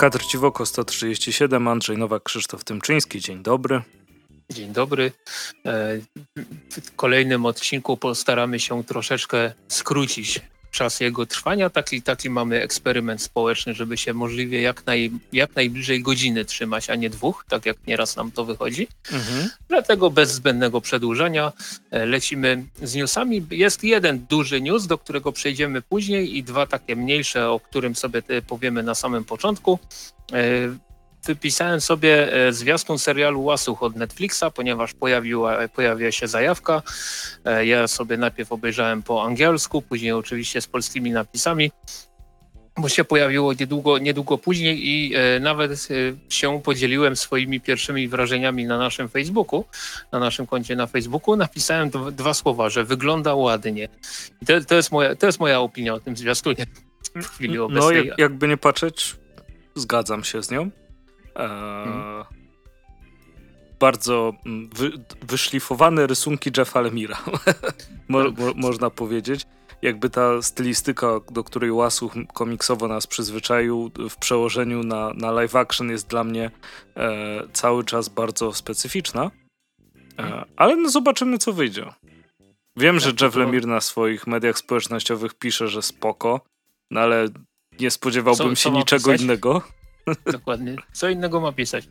Kadr Ciwoko 137, Andrzej Nowak, Krzysztof Tymczyński. Dzień dobry. Dzień dobry. E, w kolejnym odcinku postaramy się troszeczkę skrócić czas jego trwania. Taki, taki mamy eksperyment społeczny, żeby się możliwie jak, naj, jak najbliżej godziny trzymać, a nie dwóch, tak jak nieraz nam to wychodzi. Mhm. Dlatego bez zbędnego przedłużania e, lecimy z newsami. Jest jeden duży news, do którego przejdziemy później i dwa takie mniejsze, o którym sobie powiemy na samym początku. Wypisałem sobie e, zwiastun serialu Łasuch od Netflixa, ponieważ pojawiła, pojawiła się zajawka. E, ja sobie najpierw obejrzałem po angielsku, później oczywiście z polskimi napisami bo się pojawiło niedługo, niedługo później i e, nawet e, się podzieliłem swoimi pierwszymi wrażeniami na naszym Facebooku, na naszym koncie na Facebooku. Napisałem dwa słowa, że wygląda ładnie. I to, to, jest, moja, to jest moja opinia o tym zwiastunie w chwili no, obecnej. No, jak, jakby nie patrzeć, zgadzam się z nią. Mhm. Bardzo mm, wy, wyszlifowane rysunki Jeffa Lemira, mo, mo, można powiedzieć. Jakby ta stylistyka, do której Łasuch komiksowo nas przyzwyczaił, w przełożeniu na, na live action jest dla mnie e, cały czas bardzo specyficzna. E, mhm. ale no zobaczymy, co wyjdzie. Wiem, że Jeff Lemire na swoich mediach społecznościowych pisze, że spoko, no ale nie spodziewałbym co, się co niczego innego. Dokładnie. Co innego ma pisać.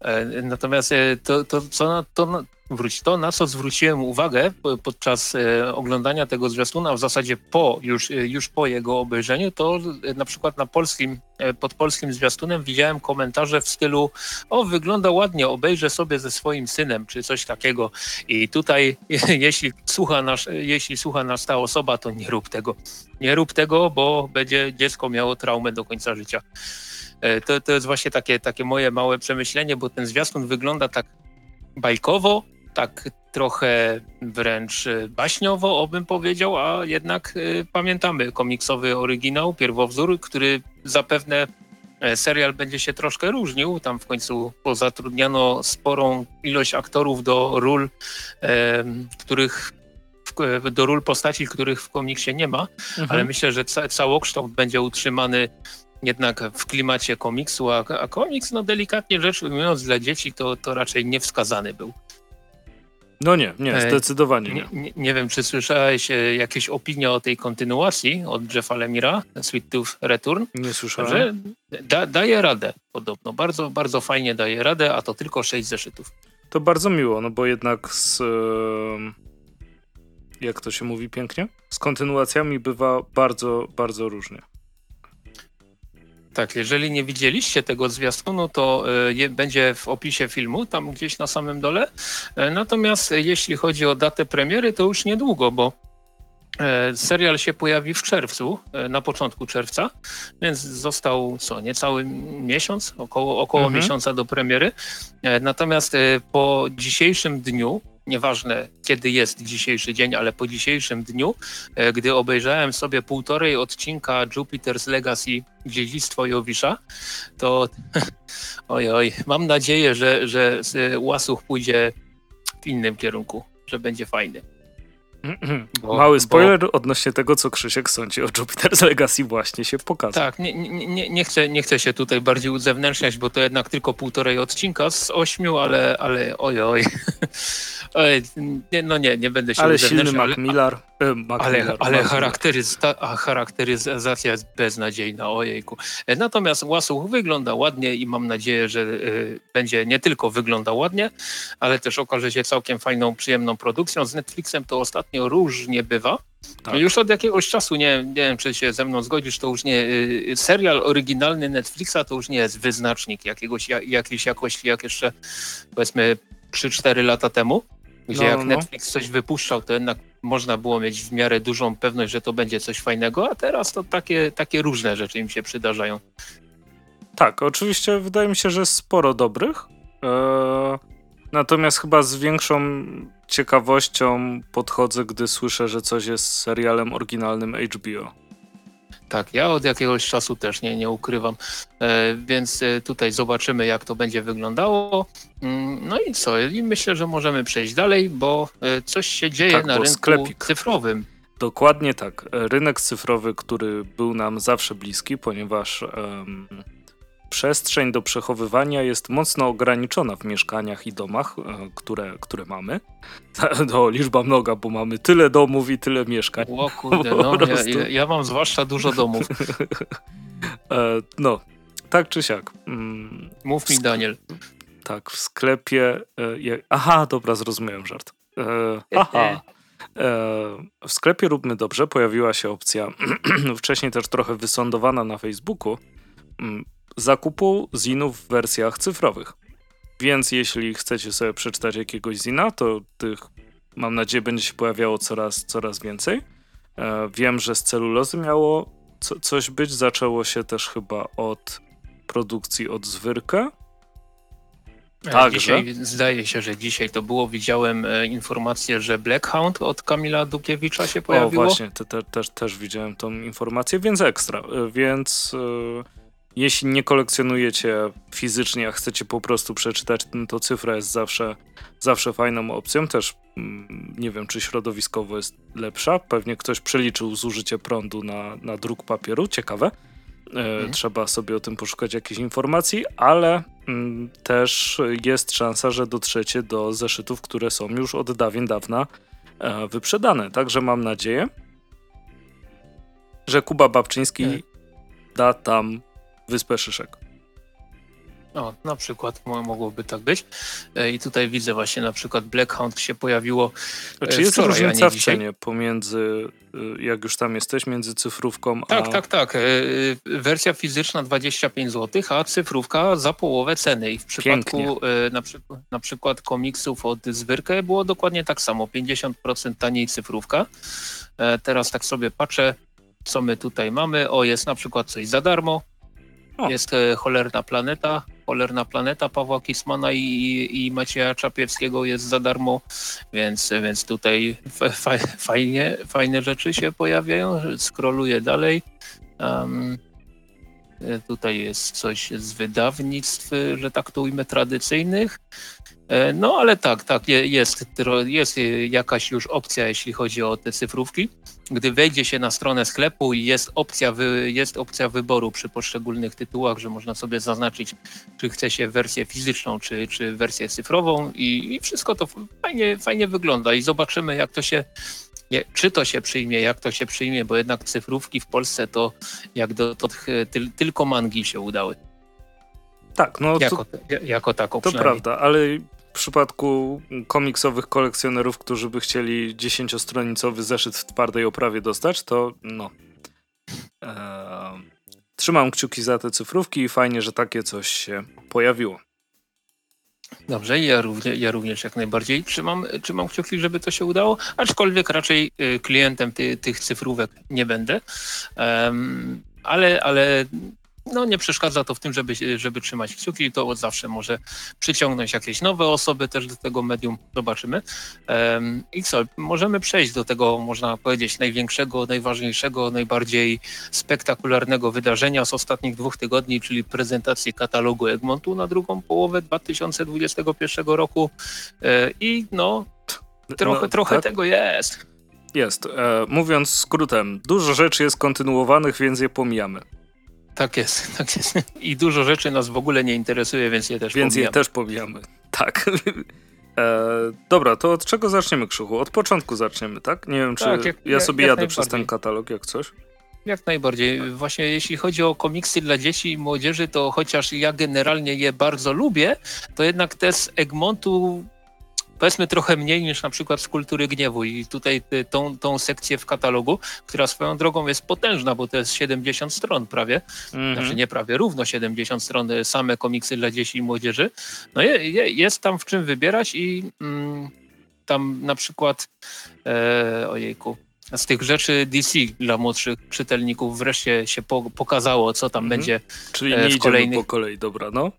E, natomiast e, to, to, co to, wróć, to, na co zwróciłem uwagę podczas e, oglądania tego zwiastuna, w zasadzie po, już, już po jego obejrzeniu, to na przykład na polskim, pod polskim zwiastunem widziałem komentarze w stylu o, wygląda ładnie, obejrzę sobie ze swoim synem, czy coś takiego. I tutaj, jeśli słucha, nasz, jeśli słucha nas ta osoba, to nie rób tego. Nie rób tego, bo będzie dziecko miało traumę do końca życia. E, to, to jest właśnie takie, takie moje małe przemyślenie, bo ten zwiastun wygląda tak bajkowo, tak trochę wręcz e, baśniowo, obym powiedział, a jednak y, pamiętamy komiksowy oryginał, pierwowzór, który zapewne serial będzie się troszkę różnił. Tam w końcu pozatrudniano sporą ilość aktorów do ról, e, których do ról postaci, których w komiksie nie ma, mhm. ale myślę, że ca całokształt będzie utrzymany jednak w klimacie komiksu, a, a komiks, no delikatnie rzecz ujmując, dla dzieci to, to raczej niewskazany był. No nie, nie, e, zdecydowanie nie. Nie, nie wiem, czy słyszałeś e, jakieś opinie o tej kontynuacji od Jeffa Lemira, Sweet Tooth Return? Nie słyszałem. Że da, daje radę podobno, bardzo, bardzo fajnie daje radę, a to tylko sześć zeszytów. To bardzo miło, no bo jednak z... Jak to się mówi pięknie? Z kontynuacjami bywa bardzo, bardzo różnie. Tak, jeżeli nie widzieliście tego zwiastunu, to e, je, będzie w opisie filmu, tam gdzieś na samym dole. E, natomiast jeśli chodzi o datę premiery, to już niedługo, bo e, serial się pojawi w czerwcu, na początku czerwca, więc został co, niecały miesiąc, około, około mhm. miesiąca do premiery. Natomiast po dzisiejszym dniu, nieważne kiedy jest dzisiejszy dzień, ale po dzisiejszym dniu, e, gdy obejrzałem sobie półtorej odcinka Jupiter's Legacy Dziedzictwo Jowisza, to oj, oj, mam nadzieję, że, że Łasuch pójdzie w innym kierunku, że będzie fajny. Bo, Mały spoiler bo... odnośnie tego, co Krzysiek sądzi o Jupiter's Legacy właśnie się pokazał. Tak, nie, nie, nie, chcę, nie chcę się tutaj bardziej uzewnętrzniać, bo to jednak tylko półtorej odcinka z ośmiu, ale, ale oj, oj. no nie, nie będę się Ale silny Mac Miller. E, ale, ale charakteryza charakteryzacja jest beznadziejna, ojejku. E, natomiast Łasuch wygląda ładnie i mam nadzieję, że y, będzie nie tylko wyglądał ładnie, ale też okaże się całkiem fajną, przyjemną produkcją. Z Netflixem to ostatnio różnie bywa. Tak. Już od jakiegoś czasu, nie, nie wiem czy się ze mną zgodzisz, to już nie, y, serial oryginalny Netflixa to już nie jest wyznacznik jakiegoś, jakiejś jakości jak jeszcze powiedzmy 3-4 lata temu gdzie no, jak no. Netflix coś wypuszczał, to jednak można było mieć w miarę dużą pewność, że to będzie coś fajnego, a teraz to takie, takie różne rzeczy im się przydarzają. Tak, oczywiście wydaje mi się, że sporo dobrych. Eee, natomiast chyba z większą ciekawością podchodzę, gdy słyszę, że coś jest serialem oryginalnym HBO. Tak, ja od jakiegoś czasu też nie, nie ukrywam, e, więc e, tutaj zobaczymy, jak to będzie wyglądało. Mm, no i co? I myślę, że możemy przejść dalej, bo e, coś się dzieje tak, na rynku sklepik. cyfrowym. Dokładnie tak. Rynek cyfrowy, który był nam zawsze bliski, ponieważ um, przestrzeń do przechowywania jest mocno ograniczona w mieszkaniach i domach, e, które, które mamy. To liczba mnoga, bo mamy tyle domów i tyle mieszkań. O kurde, no, ja, ja, mam zwłaszcza dużo domów. E, no, tak czy siak. Mm, Mów mi, Daniel. Tak, w sklepie. Aha, dobra, zrozumiałem żart. Aha. W sklepie Róbmy Dobrze pojawiła się opcja, wcześniej też trochę wysądowana na Facebooku, mm, zakupu zinów w wersjach cyfrowych. Więc jeśli chcecie sobie przeczytać jakiegoś zina, to tych, mam nadzieję, będzie się pojawiało coraz, coraz więcej. E, wiem, że z celulozy miało co, coś być. Zaczęło się też chyba od produkcji od zwyrkę. Także. Dzisiaj, zdaje się, że dzisiaj to było. Widziałem e, informację, że Blackhound od Kamila Dukiewicza się pojawiło. O, właśnie, te, te, też, też widziałem tą informację, więc ekstra. E, więc e, jeśli nie kolekcjonujecie fizycznie, a chcecie po prostu przeczytać, no to cyfra jest zawsze, zawsze fajną opcją. Też mm, nie wiem, czy środowiskowo jest lepsza. Pewnie ktoś przeliczył zużycie prądu na, na druk papieru. Ciekawe. Mhm. Trzeba sobie o tym poszukać jakichś informacji, ale mm, też jest szansa, że dotrzecie do zeszytów, które są już od dawien dawna e, wyprzedane. Także mam nadzieję, że Kuba Babczyński tak. da tam Wyspę Szyszek. O, na przykład mogłoby tak być. E, I tutaj widzę właśnie na przykład Blackhound się pojawiło. Czy jest wczoraj, różnica w cenie pomiędzy, y, jak już tam jesteś, między cyfrówką a. Tak, tak, tak. E, wersja fizyczna 25 zł, a cyfrówka za połowę ceny. I w przypadku e, na, przy, na przykład komiksów od Zwyrkę było dokładnie tak samo. 50% taniej cyfrówka. Teraz tak sobie patrzę, co my tutaj mamy. O, jest na przykład coś za darmo. Jest e, Cholerna Planeta. Cholerna Planeta Pawła Kismana i, i Macieja Czapiewskiego jest za darmo, więc, więc tutaj fajnie, fajne rzeczy się pojawiają. Skroluję dalej. Um, tutaj jest coś z wydawnictw, że tak to ujmę, tradycyjnych. E, no ale tak, tak, jest, jest jakaś już opcja, jeśli chodzi o te cyfrówki. Gdy wejdzie się na stronę sklepu i jest opcja, wy, jest opcja wyboru przy poszczególnych tytułach, że można sobie zaznaczyć, czy chce się wersję fizyczną, czy, czy wersję cyfrową i, i wszystko to fajnie, fajnie wygląda i zobaczymy, jak to się czy to się przyjmie, jak to się przyjmie, bo jednak cyfrówki w Polsce to jak do, to, tylko mangi się udały. Tak, no jako, to, jako taką To prawda, ale w przypadku komiksowych kolekcjonerów, którzy by chcieli dziesięciostronicowy zeszyt w twardej oprawie dostać, to no. Eee, trzymam kciuki za te cyfrówki i fajnie, że takie coś się pojawiło. Dobrze, ja również, ja również jak najbardziej trzymam, trzymam kciuki, żeby to się udało, aczkolwiek raczej y, klientem ty, tych cyfrówek nie będę. Um, ale, ale no nie przeszkadza to w tym, żeby, żeby trzymać kciuki, to od zawsze może przyciągnąć jakieś nowe osoby też do tego medium, zobaczymy. I co, możemy przejść do tego, można powiedzieć, największego, najważniejszego, najbardziej spektakularnego wydarzenia z ostatnich dwóch tygodni, czyli prezentacji katalogu Egmontu na drugą połowę 2021 roku. E, I no, trochę, no, trochę tak? tego jest. Jest. E, mówiąc skrótem, dużo rzeczy jest kontynuowanych, więc je pomijamy. Tak jest, tak jest. I dużo rzeczy nas w ogóle nie interesuje, więc je też Więc pomijamy. je też pomijamy, tak. E, dobra, to od czego zaczniemy, Krzychu? Od początku zaczniemy, tak? Nie wiem, czy tak, jak, ja sobie jak, jadę przez ten katalog, jak coś. Jak najbardziej. Właśnie jeśli chodzi o komiksy dla dzieci i młodzieży, to chociaż ja generalnie je bardzo lubię, to jednak te z Egmontu powiedzmy trochę mniej niż na przykład z kultury gniewu i tutaj tą, tą sekcję w katalogu, która swoją drogą jest potężna, bo to jest 70 stron prawie, mm -hmm. znaczy nie prawie, równo 70 stron, e, same komiksy dla dzieci i młodzieży. No je, je, jest tam w czym wybierać i mm, tam na przykład e, ojejku, z tych rzeczy DC dla młodszych czytelników wreszcie się po, pokazało, co tam mm -hmm. będzie Czyli nie w kolejnych... po kolei, dobra, no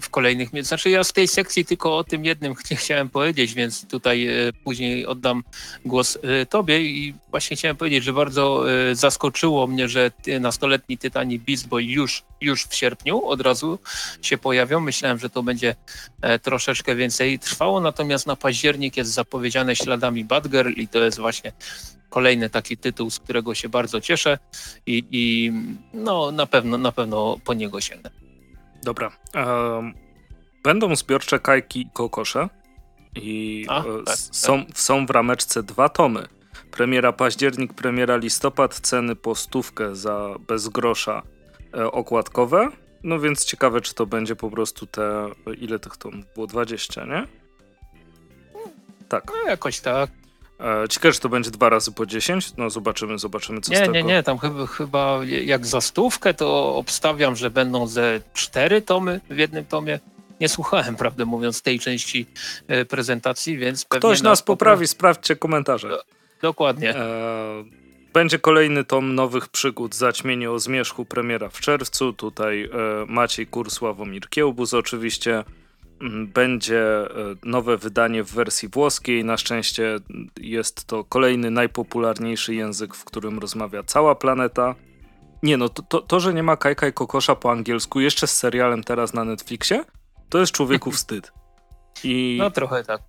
w kolejnych Znaczy ja z tej sekcji tylko o tym jednym chciałem powiedzieć, więc tutaj e, później oddam głos e, tobie i właśnie chciałem powiedzieć, że bardzo e, zaskoczyło mnie, że nastoletni Tytani Beast Boy już, już w sierpniu od razu się pojawią. Myślałem, że to będzie troszeczkę więcej trwało, natomiast na październik jest zapowiedziane śladami Badger i to jest właśnie kolejny taki tytuł, z którego się bardzo cieszę i, i no na pewno, na pewno po niego sięgnę. Dobra. Będą zbiorcze kajki i kokosze. I A, e, tak, są, tak. są w rameczce dwa tomy. Premiera październik, premiera listopad, ceny po stówkę za bez grosza e, okładkowe. No więc ciekawe, czy to będzie po prostu te, ile tych tomów było? 20, nie? Tak. No jakoś tak. E, ciekawe, to będzie dwa razy po 10? No zobaczymy, zobaczymy co nie, z tego. Nie, nie, tam chyba, chyba jak za stówkę to obstawiam, że będą ze cztery tomy w jednym tomie. Nie słuchałem, prawdę mówiąc, tej części e, prezentacji, więc Ktoś nas poprawi, sprawdźcie komentarze. Do, dokładnie. E, będzie kolejny tom nowych przygód Zaćmienie o zmierzchu, premiera w czerwcu. Tutaj e, Maciej Kur, Sławomir Kiełbus oczywiście. Będzie e, nowe wydanie w wersji włoskiej. Na szczęście jest to kolejny najpopularniejszy język, w którym rozmawia cała planeta. Nie no, to, to, to że nie ma Kajka i Kokosza po angielsku, jeszcze z serialem teraz na Netflixie, to jest człowieku wstyd. I... No trochę tak.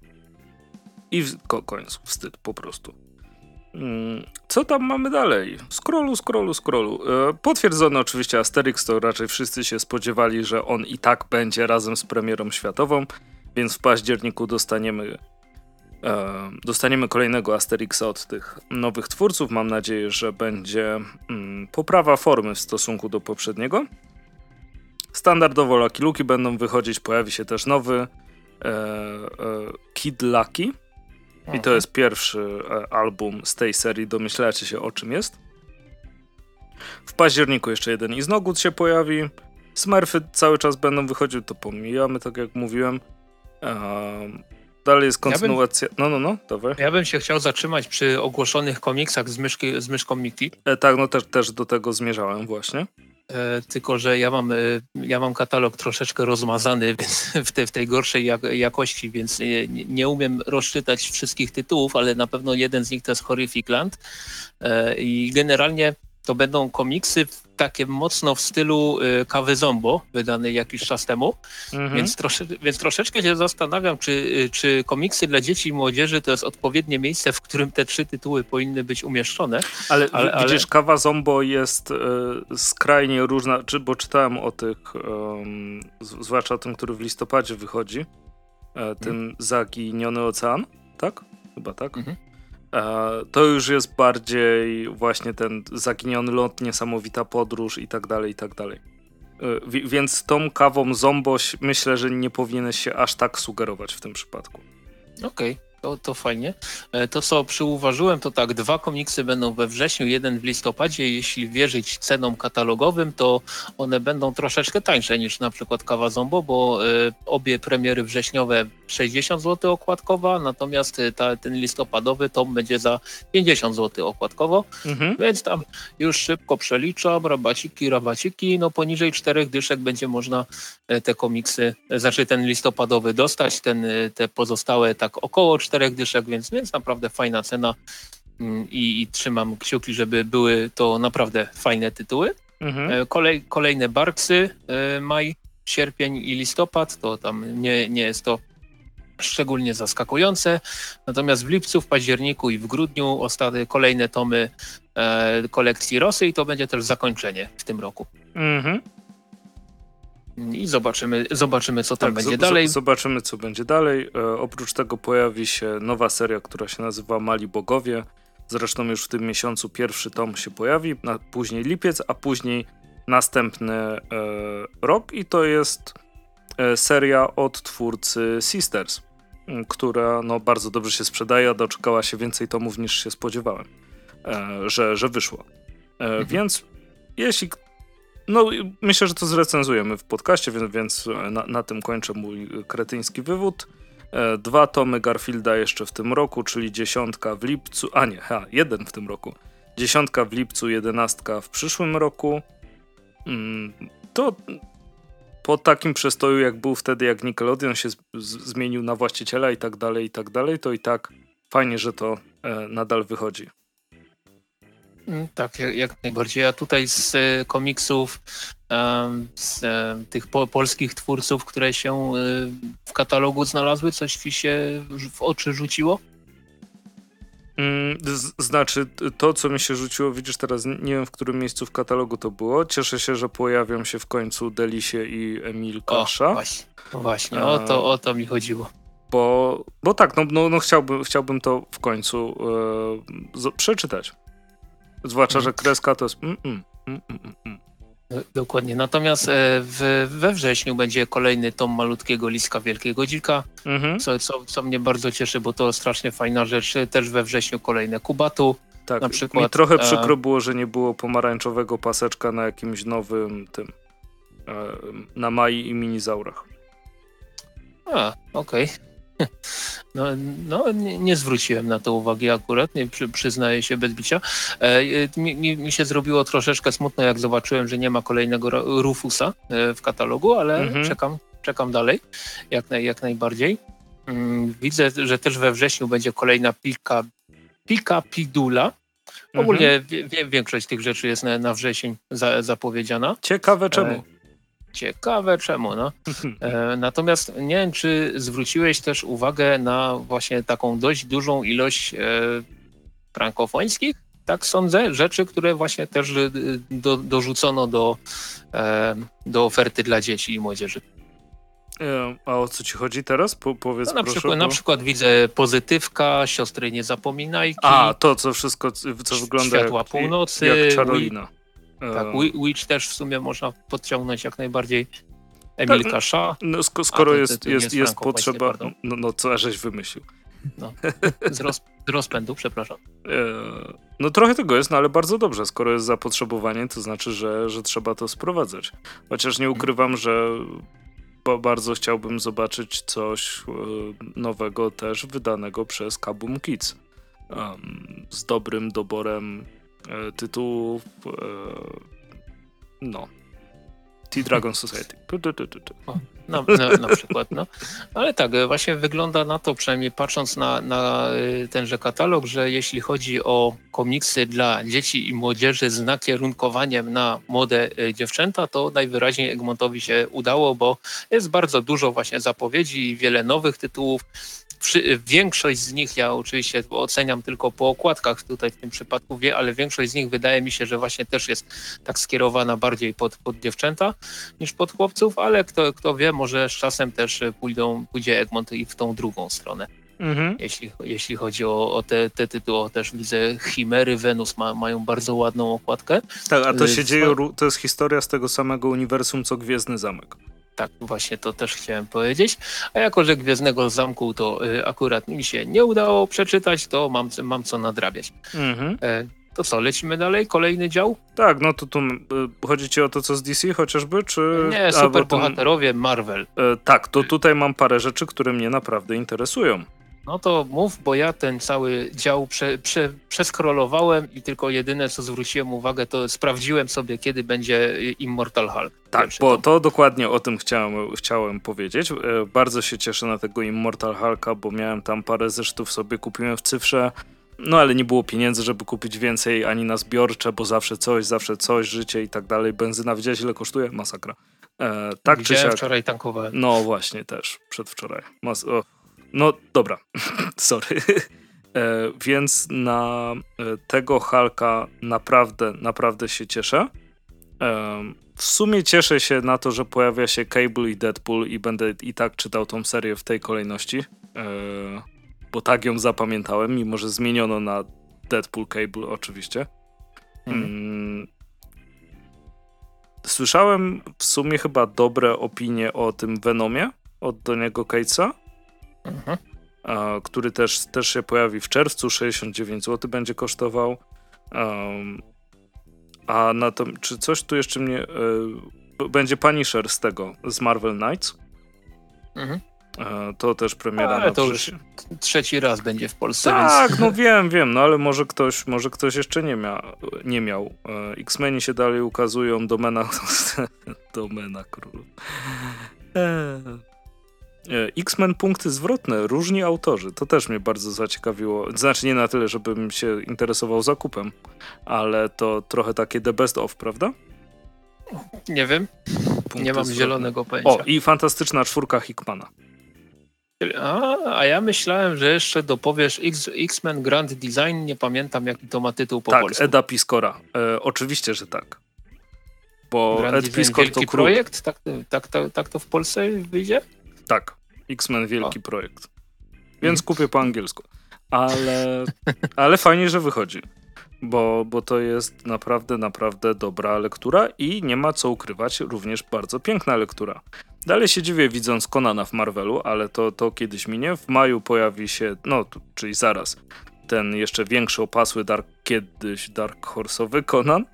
I w końcu wstyd po prostu. Mm, co tam mamy dalej? Scrollu, scrollu, scrollu. E, potwierdzony oczywiście Asterix, to raczej wszyscy się spodziewali, że on i tak będzie razem z premierą światową, więc w październiku dostaniemy e, dostaniemy kolejnego Asterixa od tych nowych twórców. Mam nadzieję, że będzie mm, poprawa formy w stosunku do poprzedniego. Standardowo Lucky Luki będą wychodzić, pojawi się też nowy e, Kid Lucky, i to jest pierwszy e, album z tej serii, domyślacie się o czym jest. W październiku jeszcze jeden i Iznogut się pojawi. Smurfy cały czas będą wychodzić, to pomijamy, tak jak mówiłem. Um, dalej jest kontynuacja. Ja bym, no, no, no, dawaj. Ja bym się chciał zatrzymać przy ogłoszonych komiksach z, myszki, z myszką Mickey. E, tak, no też, też do tego zmierzałem właśnie. E, tylko że ja mam, e, ja mam katalog troszeczkę rozmazany w, te, w tej gorszej jakości, więc nie, nie, umiem rozczytać wszystkich tytułów, ale na pewno jeden z nich to jest Horrific Land. E, i generalnie to będą komiksy takie mocno w stylu y, Kawy Zombo, wydany jakiś czas temu, mhm. więc, trosze, więc troszeczkę się zastanawiam, czy, y, czy komiksy dla dzieci i młodzieży to jest odpowiednie miejsce, w którym te trzy tytuły powinny być umieszczone. Ale, ale widzisz, ale... Kawa Zombo jest y, skrajnie różna, czy, bo czytałem o tych, um, zwłaszcza o tym, który w listopadzie wychodzi, e, tym mhm. Zaginiony Ocean, tak? Chyba tak? Mhm. E, to już jest bardziej właśnie ten zaginiony ląd, niesamowita podróż i tak dalej, i tak dalej. E, więc tą kawą zomboś myślę, że nie powinieneś się aż tak sugerować w tym przypadku. Okej. Okay. To, to fajnie. E, to, co przyuważyłem, to tak, dwa komiksy będą we wrześniu, jeden w listopadzie. Jeśli wierzyć cenom katalogowym, to one będą troszeczkę tańsze niż na przykład Kawa Zombo, bo y, obie premiery wrześniowe 60 zł okładkowa, natomiast e, ta, ten listopadowy tom będzie za 50 zł okładkowo, mhm. więc tam już szybko przeliczam, rabaciki, rabaciki, no poniżej czterech dyszek będzie można te komiksy, znaczy ten listopadowy dostać, ten, te pozostałe tak około czterech dyszek, więc, więc naprawdę fajna cena mm, i, i trzymam kciuki, żeby były to naprawdę fajne tytuły. Mhm. E, kolej, kolejne Barksy, e, maj, sierpień i listopad, to tam nie, nie jest to szczególnie zaskakujące. Natomiast w lipcu, w październiku i w grudniu ostatnie kolejne tomy e, kolekcji Rosy i to będzie też zakończenie w tym roku. Mhm. I zobaczymy, zobaczymy co tam tak, będzie dalej. Zobaczymy, co będzie dalej. E, oprócz tego pojawi się nowa seria, która się nazywa Mali Bogowie. Zresztą już w tym miesiącu pierwszy tom się pojawi, na, później lipiec, a później następny e, rok i to jest e, seria od twórcy Sisters, która no, bardzo dobrze się sprzedaje, a doczekała się więcej tomów niż się spodziewałem, e, że, że wyszło. E, mhm. Więc jeśli no, myślę, że to zrecenzujemy w podcaście, więc, więc na, na tym kończę mój kretyński wywód. E, dwa tomy Garfielda jeszcze w tym roku, czyli dziesiątka w lipcu, a nie, ha, jeden w tym roku. Dziesiątka w lipcu, jedenastka w przyszłym roku. Mm, to po takim przestoju, jak był wtedy, jak Nickelodeon się z, z, zmienił na właściciela i tak dalej, i tak dalej, to i tak fajnie, że to e, nadal wychodzi. Mm, tak, jak najbardziej. A tutaj z e, komiksów, z e, tych polskich twórców, które się e, w katalogu znalazły, coś ci się w oczy rzuciło? Mm, znaczy, to co mi się rzuciło, widzisz teraz, nie wiem w którym miejscu w katalogu to było. Cieszę się, że pojawią się w końcu Delisie i Emil Kasza. O, właśnie, właśnie o, to, o to mi chodziło. Bo, bo tak, no, no, no chciałbym, chciałbym to w końcu e, przeczytać. Zwłaszcza, mm. że kreska to jest. Mm, mm, mm, mm, mm Dokładnie. Natomiast e, w, we wrześniu będzie kolejny tom malutkiego Liska Wielkiego Dzika, mhm. co, co, co mnie bardzo cieszy, bo to strasznie fajna rzecz. Też we wrześniu kolejne Kubatu. Tak, na przykład, mi trochę e, przykro było, że nie było pomarańczowego paseczka na jakimś nowym tym, e, na Mai i Minizaurach. A, okej. Okay. No, no nie, nie, zwróciłem na to uwagi akurat, nie przy, przyznaję się bez bicia. E, mi, mi, się zrobiło troszeczkę smutno, jak zobaczyłem, że nie ma kolejnego Rufusa e, w katalogu, ale mhm. czekam, czekam dalej, jak, naj, jak najbardziej. Mm, widzę, że też we wrześniu będzie kolejna pika, pika Pidula. Ogólnie mhm. wie, większość tych rzeczy jest na, na wrzesień za, zapowiedziana. Ciekawe czemu. E, Ciekawe czemu, no. E, natomiast nie wiem, czy zwróciłeś też uwagę na właśnie taką dość dużą ilość e, frankofońskich, tak sądzę, rzeczy, które właśnie też e, do, dorzucono do, do oferty dla dzieci i młodzieży. A o co ci chodzi teraz? Po, powiedz no, na, proszę, przykład, bo... na przykład widzę pozytywka, siostry nie zapominajki. A, to co wszystko, co wygląda Światła jak, północy. Jak Czarolina. Tak, Witch też w sumie można podciągnąć jak najbardziej. Emil tak, Kasza. No, sk skoro jest, jest, jest, jest potrzeba, no, no co żeś wymyślił. No, z, roz, z rozpędu, przepraszam. E, no trochę tego jest, no ale bardzo dobrze. Skoro jest zapotrzebowanie, to znaczy, że, że trzeba to sprowadzać. Chociaż nie ukrywam, że bardzo chciałbym zobaczyć coś e, nowego też wydanego przez Kabum Kids. Um, z dobrym doborem tytułów. E, no. T-Dragon Society. O, na, na, na, przykład, no. Ale tak, właśnie wygląda na to, przynajmniej patrząc na, na tenże katalog, że jeśli chodzi o komiksy dla dzieci i młodzieży z nakierunkowaniem na młode dziewczęta, to najwyraźniej Egmontowi się udało, bo jest bardzo dużo właśnie zapowiedzi i wiele nowych tytułów większość z nich, ja oczywiście oceniam tylko po okładkach tutaj w tym przypadku, wie, ale większość z nich wydaje mi się, że właśnie też jest tak skierowana bardziej pod, pod dziewczęta niż pod chłopców, ale kto, kto wie, może z czasem też pójdą, pójdzie Egmont i w tą drugą stronę. Mhm. Jeśli, jeśli chodzi o, o te, te tytuły, też widzę Chimery, Wenus ma, mają bardzo ładną okładkę. Tak, a to się dzieje, to jest historia z tego samego uniwersum co Gwiezdny Zamek. Tak, właśnie to też chciałem powiedzieć. A jako, że Gwiezdnego Zamku to y, akurat mi się nie udało przeczytać, to mam, mam co nadrabiać. Mhm. E, to co, lecimy dalej? Kolejny dział? Tak, no to tu y, chodzi ci o to, co z DC chociażby, czy... Nie, superbohaterowie Marvel. E, tak, to tutaj mam parę rzeczy, które mnie naprawdę interesują. No to mów, bo ja ten cały dział prze, prze, przeskrolowałem i tylko jedyne, co zwróciłem uwagę, to sprawdziłem sobie, kiedy będzie Immortal Hulk. Tak, bo to dokładnie o tym chciałem, chciałem powiedzieć. E, bardzo się cieszę na tego Immortal Hulka, bo miałem tam parę zeszytów sobie, kupiłem w cyfrze. No ale nie było pieniędzy, żeby kupić więcej ani na zbiorcze, bo zawsze coś, zawsze coś, życie i tak dalej. Benzyna, widziałeś ile kosztuje? Masakra. E, tak Widziałem czy siak. wczoraj tankowałem. No właśnie, też, przedwczoraj. Mas o no dobra, sorry. E, więc na e, tego Halka naprawdę, naprawdę się cieszę. E, w sumie cieszę się na to, że pojawia się Cable i Deadpool i będę i tak czytał tą serię w tej kolejności, e, bo tak ją zapamiętałem, mimo że zmieniono na Deadpool Cable oczywiście. Mhm. Mm. Słyszałem w sumie chyba dobre opinie o tym Venomie od Doniego Catesa. Mhm. Który też, też się pojawi w czerwcu, 69 zł będzie kosztował. Um, a na to, czy coś tu jeszcze mnie. Y, będzie Punisher z tego, z Marvel Knights. Mhm. E, to też premiera ale to już trzeci raz będzie w Polsce. Tak, więc... no wiem, wiem, no ale może ktoś, może ktoś jeszcze nie, mia, nie miał. E, X-Meni się dalej ukazują, domena, domena królów. E, X-Men punkty zwrotne, różni autorzy. To też mnie bardzo zaciekawiło. Znaczy nie na tyle, żebym się interesował zakupem, ale to trochę takie the best of, prawda? Nie wiem. Punkty nie mam zwrotne. zielonego pojęcia. O, i fantastyczna czwórka Hickmana. A, a ja myślałem, że jeszcze dopowiesz X-Men Grand Design, nie pamiętam jaki to ma tytuł po tak, polsku. Eda Piskora. E, oczywiście, że tak. Bo Grand Ed Design, Piskor wielki to projekt? Tak, tak, tak, tak to w Polsce wyjdzie? Tak, X-Men wielki O. projekt. Więc Mhm. kupię po angielsku. Ale, ale fajnie, że wychodzi. Bo, bo to jest naprawdę, naprawdę dobra lektura i nie ma co ukrywać, również bardzo piękna lektura. Dalej się dziwię widząc Conana w Marvelu, ale to, to kiedyś minie. W maju pojawi się, no czyli zaraz, ten jeszcze większy opasły Dark, kiedyś Dark Horse'owy Conan.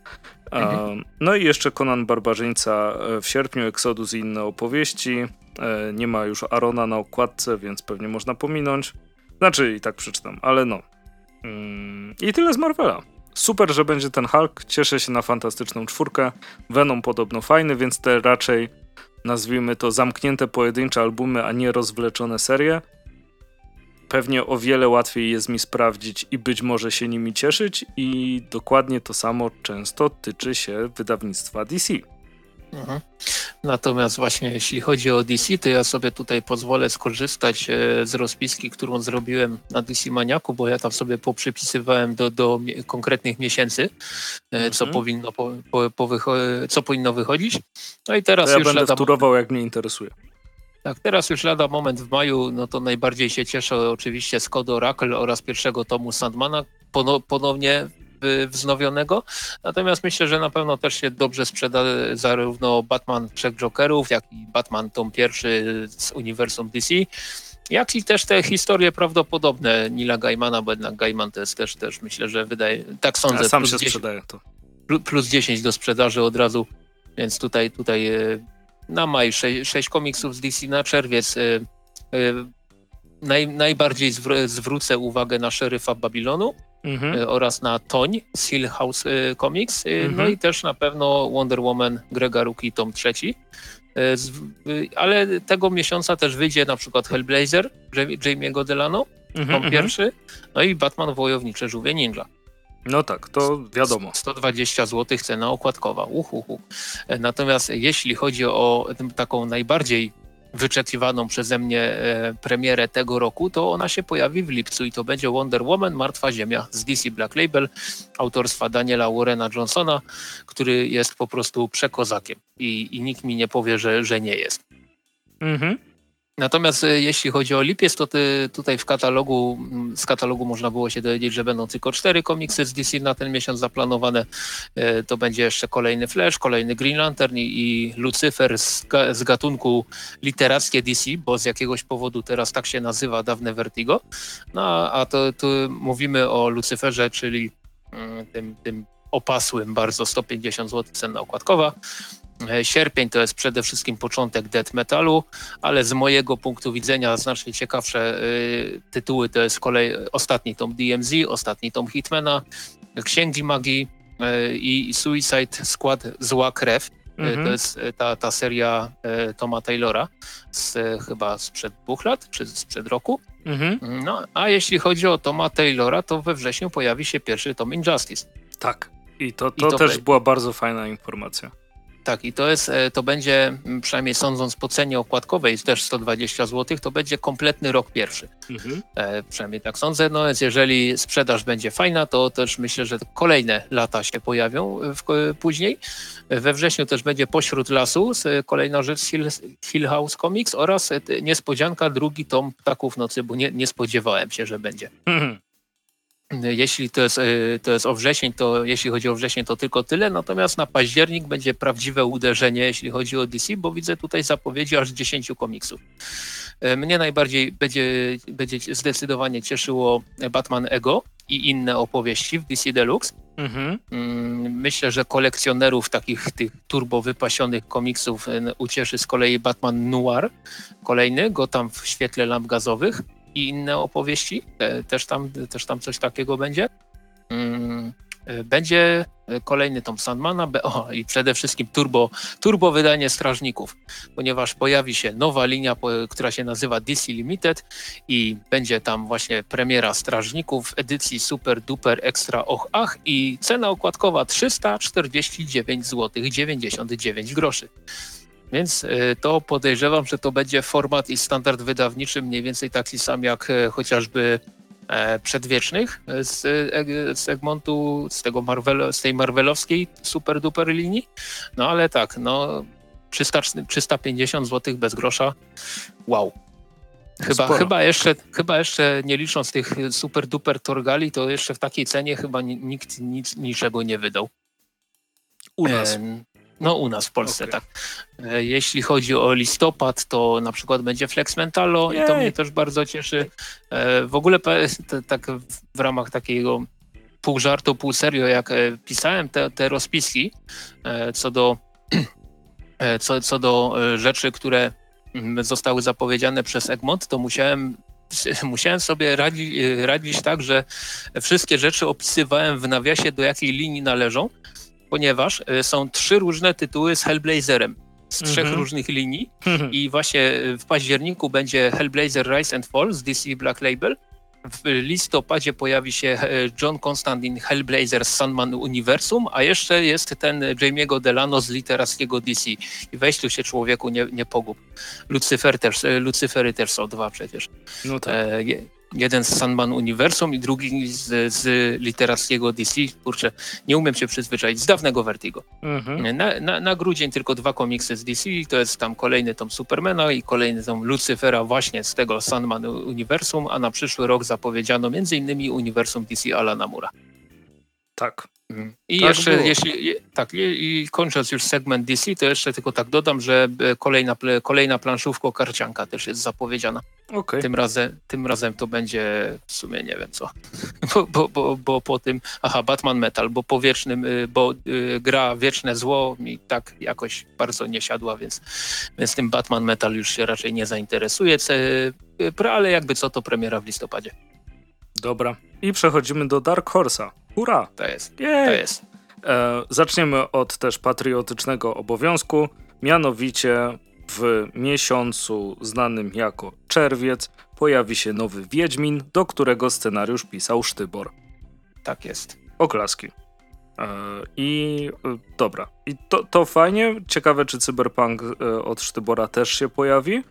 Mhm. No i jeszcze Conan Barbarzyńca e, w sierpniu, Exodus i inne opowieści. E, nie ma już Arona na okładce, więc pewnie można pominąć. Znaczy i tak przeczytam, ale no. Mm, I tyle z Marvela. Super, że będzie ten Hulk. Cieszę się na fantastyczną czwórkę. Venom podobno fajny, więc te raczej nazwijmy to zamknięte pojedyncze albumy, a nie rozwleczone serie. Pewnie o wiele łatwiej jest mi sprawdzić i być może się nimi cieszyć, i dokładnie to samo często tyczy się wydawnictwa DC. Mhm. Natomiast właśnie jeśli chodzi o DC, to ja sobie tutaj pozwolę skorzystać e, z rozpiski, którą zrobiłem na DC Maniaku, bo ja tam sobie poprzypisywałem do, do konkretnych miesięcy, e, co, Mhm. powinno, po, po, co powinno wychodzić. No i teraz To ja już będę lada, wturował, jak mnie interesuje. tak, teraz już lada moment w maju, no to najbardziej się cieszę oczywiście z Code Oracle oraz pierwszego tomu Sandmana pono, ponownie wznowionego. Natomiast myślę, że na pewno też się dobrze sprzeda zarówno Batman Trzech Jokerów, jak i Batman tom pierwszy z uniwersum DC, jak i też te historie prawdopodobne Nila Gaimana, bo jednak Gaiman to jest też, też myślę, że wydaje, tak sądzę, Ja sam plus się 10 sprzedaję to. plu- plus 10 do sprzedaży od razu, więc tutaj, tutaj e, na maj 6, 6 komiksów z DC na czerwiec. e, e, Naj, najbardziej zwr- zwrócę uwagę na szeryfa Babilonu Mhm. e, oraz na Toń z Hill House e, Comics, e, no Mhm. i też na pewno Wonder Woman Grega Ruki tom trzeci. Ale tego miesiąca też wyjdzie na przykład Hellblazer Jamie- Jamie'ego Delano, Mhm, tom mhm. pierwszy, no i Batman Wojownicze Żółwie Ninja. No tak, to wiadomo. 120 zł cena okładkowa. Uhuhu. Natomiast jeśli chodzi o taką najbardziej wyczekiwaną przeze mnie e, premierę tego roku, to ona się pojawi w lipcu i to będzie Wonder Woman Martwa Ziemia z DC Black Label autorstwa Daniela Warrena Johnsona, który jest po prostu przekozakiem i, i nikt mi nie powie, że, że nie jest. Mhm. Natomiast e, jeśli chodzi o lipiec, to ty, tutaj w katalogu, mm, z katalogu można było się dowiedzieć, że będą tylko cztery komiksy z DC na ten miesiąc zaplanowane. E, To będzie jeszcze kolejny Flash, kolejny Green Lantern i, Lucifer z, z gatunku literackie DC, bo z jakiegoś powodu teraz tak się nazywa dawne Vertigo. No a- to tu mówimy o Lucyferze, czyli mm, tym, tym opasłym bardzo 150 zł cena okładkowa. E, Sierpień to jest przede wszystkim początek death metalu, ale z mojego punktu widzenia znacznie ciekawsze y, tytuły to jest kolej ostatni tom DMZ, ostatni tom Hitmana, Księgi Magii y, i Suicide Squad Zła Krew. Mhm. To jest ta, ta seria y, Toma Taylora z, chyba sprzed dwóch lat, czy sprzed roku. Mhm. No, a jeśli chodzi o Toma Taylora, to we wrześniu pojawi się pierwszy tom Injustice. Tak. I to, I to, to też be- była bardzo fajna informacja. Tak, i to jest, e, to będzie, m, przynajmniej sądząc po cenie okładkowej, też 120 zł, to będzie kompletny rok pierwszy. Mhm. E, przynajmniej tak sądzę. No więc jeżeli sprzedaż będzie fajna, to też myślę, że kolejne lata się pojawią e, w, e, później. We wrześniu też będzie Pośród Lasu, kolejna rzecz z Hill, Hill House Comics oraz niespodzianka, drugi tom Ptaków Nocy, bo nie, nie spodziewałem się, że będzie. Mhm. Jeśli to jest, y, to jest o wrzesień, to jeśli chodzi o wrzesień, to tylko tyle. Natomiast na październik będzie prawdziwe uderzenie, jeśli chodzi o DC, bo widzę tutaj zapowiedzi aż 10 komiksów. E, Mnie najbardziej będzie, będzie zdecydowanie cieszyło Batman Ego i inne opowieści w DC Deluxe. Mhm. Mm, Myślę, że kolekcjonerów takich tych turbo wypasionych komiksów e, ucieszy z kolei Batman Noir, kolejny, Gotham w świetle lamp gazowych i inne opowieści. E, Też tam, też tam coś takiego będzie. Mm, e, Będzie e, kolejny tom Sandmana o, i przede wszystkim turbo, turbo wydanie Strażników, ponieważ pojawi się nowa linia, która się nazywa DC Limited i będzie tam właśnie premiera Strażników edycji Super Duper Extra Och Ach i cena okładkowa 349 zł 99 groszy. Więc to podejrzewam, że to będzie format i standard wydawniczy mniej więcej taki sam jak chociażby przedwiecznych z, z Egmontu, z, tego Marvel, z tej marvelowskiej super duper linii. No ale tak, no 300, 350 zł bez grosza. Wow. Chyba, chyba, jeszcze, chyba jeszcze nie licząc tych super duper torgali, to jeszcze w takiej cenie chyba nikt nic, niczego nie wydał. U nas. No u nas w Polsce, okay. tak. E, jeśli chodzi o listopad, to na przykład będzie Flex Mentalo Jej. i to mnie też bardzo cieszy. E, w ogóle tak w ramach takiego pół żartu, pół serio, jak e, pisałem te, te rozpiski co do, co, co do rzeczy, które mm, zostały zapowiedziane przez Egmont, to musiałem musiałem sobie radzi, radzić tak, że wszystkie rzeczy opisywałem w nawiasie, do jakiej linii należą, ponieważ e, są trzy różne tytuły z Hellblazerem z trzech mm -hmm. różnych linii mm -hmm. i właśnie w październiku będzie Hellblazer Rise and Fall z DC Black Label. W listopadzie pojawi się e, John Constantine Hellblazer z Sandman Universum, a jeszcze jest ten Jamie'ego Delano z literackiego DC. I weź tu się człowieku, nie, nie pogub. Lucyfer też, e, Lucyfery też są dwa przecież. No tak. E, jeden z Sandman Uniwersum i drugi z, z literackiego DC. Kurczę, nie umiem się przyzwyczaić, z dawnego Vertigo. Mhm. Na, na, na, grudzień tylko dwa komiksy z DC, to jest tam kolejny tom Supermana i kolejny tom Lucyfera właśnie z tego Sandman Uniwersum, a na przyszły rok zapowiedziano m.in. Uniwersum DC Alana Mura. Tak. Mhm. I tak jeszcze, było. jeśli, tak, i kończąc już segment DC, to jeszcze tylko tak dodam, że e, kolejna, kolejna planszówka karcianka też jest zapowiedziana. Okay. Tym, razem, tym razem to będzie w sumie nie wiem co, bo, bo, bo, bo po tym, aha, Batman Metal, bo po wiecznym, y, bo y, gra Wieczne Zło mi tak jakoś bardzo nie siadła, więc, więc tym Batman Metal już się raczej nie zainteresuje, y, ale jakby co, to premiera w listopadzie. Dobra. I przechodzimy do Dark Horse'a. Hurra! To jest. Jej. To jest. E, zaczniemy od też patriotycznego obowiązku. Mianowicie w miesiącu znanym jako czerwiec pojawi się nowy Wiedźmin, do którego scenariusz pisał Sztybor. Tak jest. Oklaski. E, I e, dobra. I to, to fajnie. Ciekawe, czy Cyberpunk e, od Sztybora też się pojawi.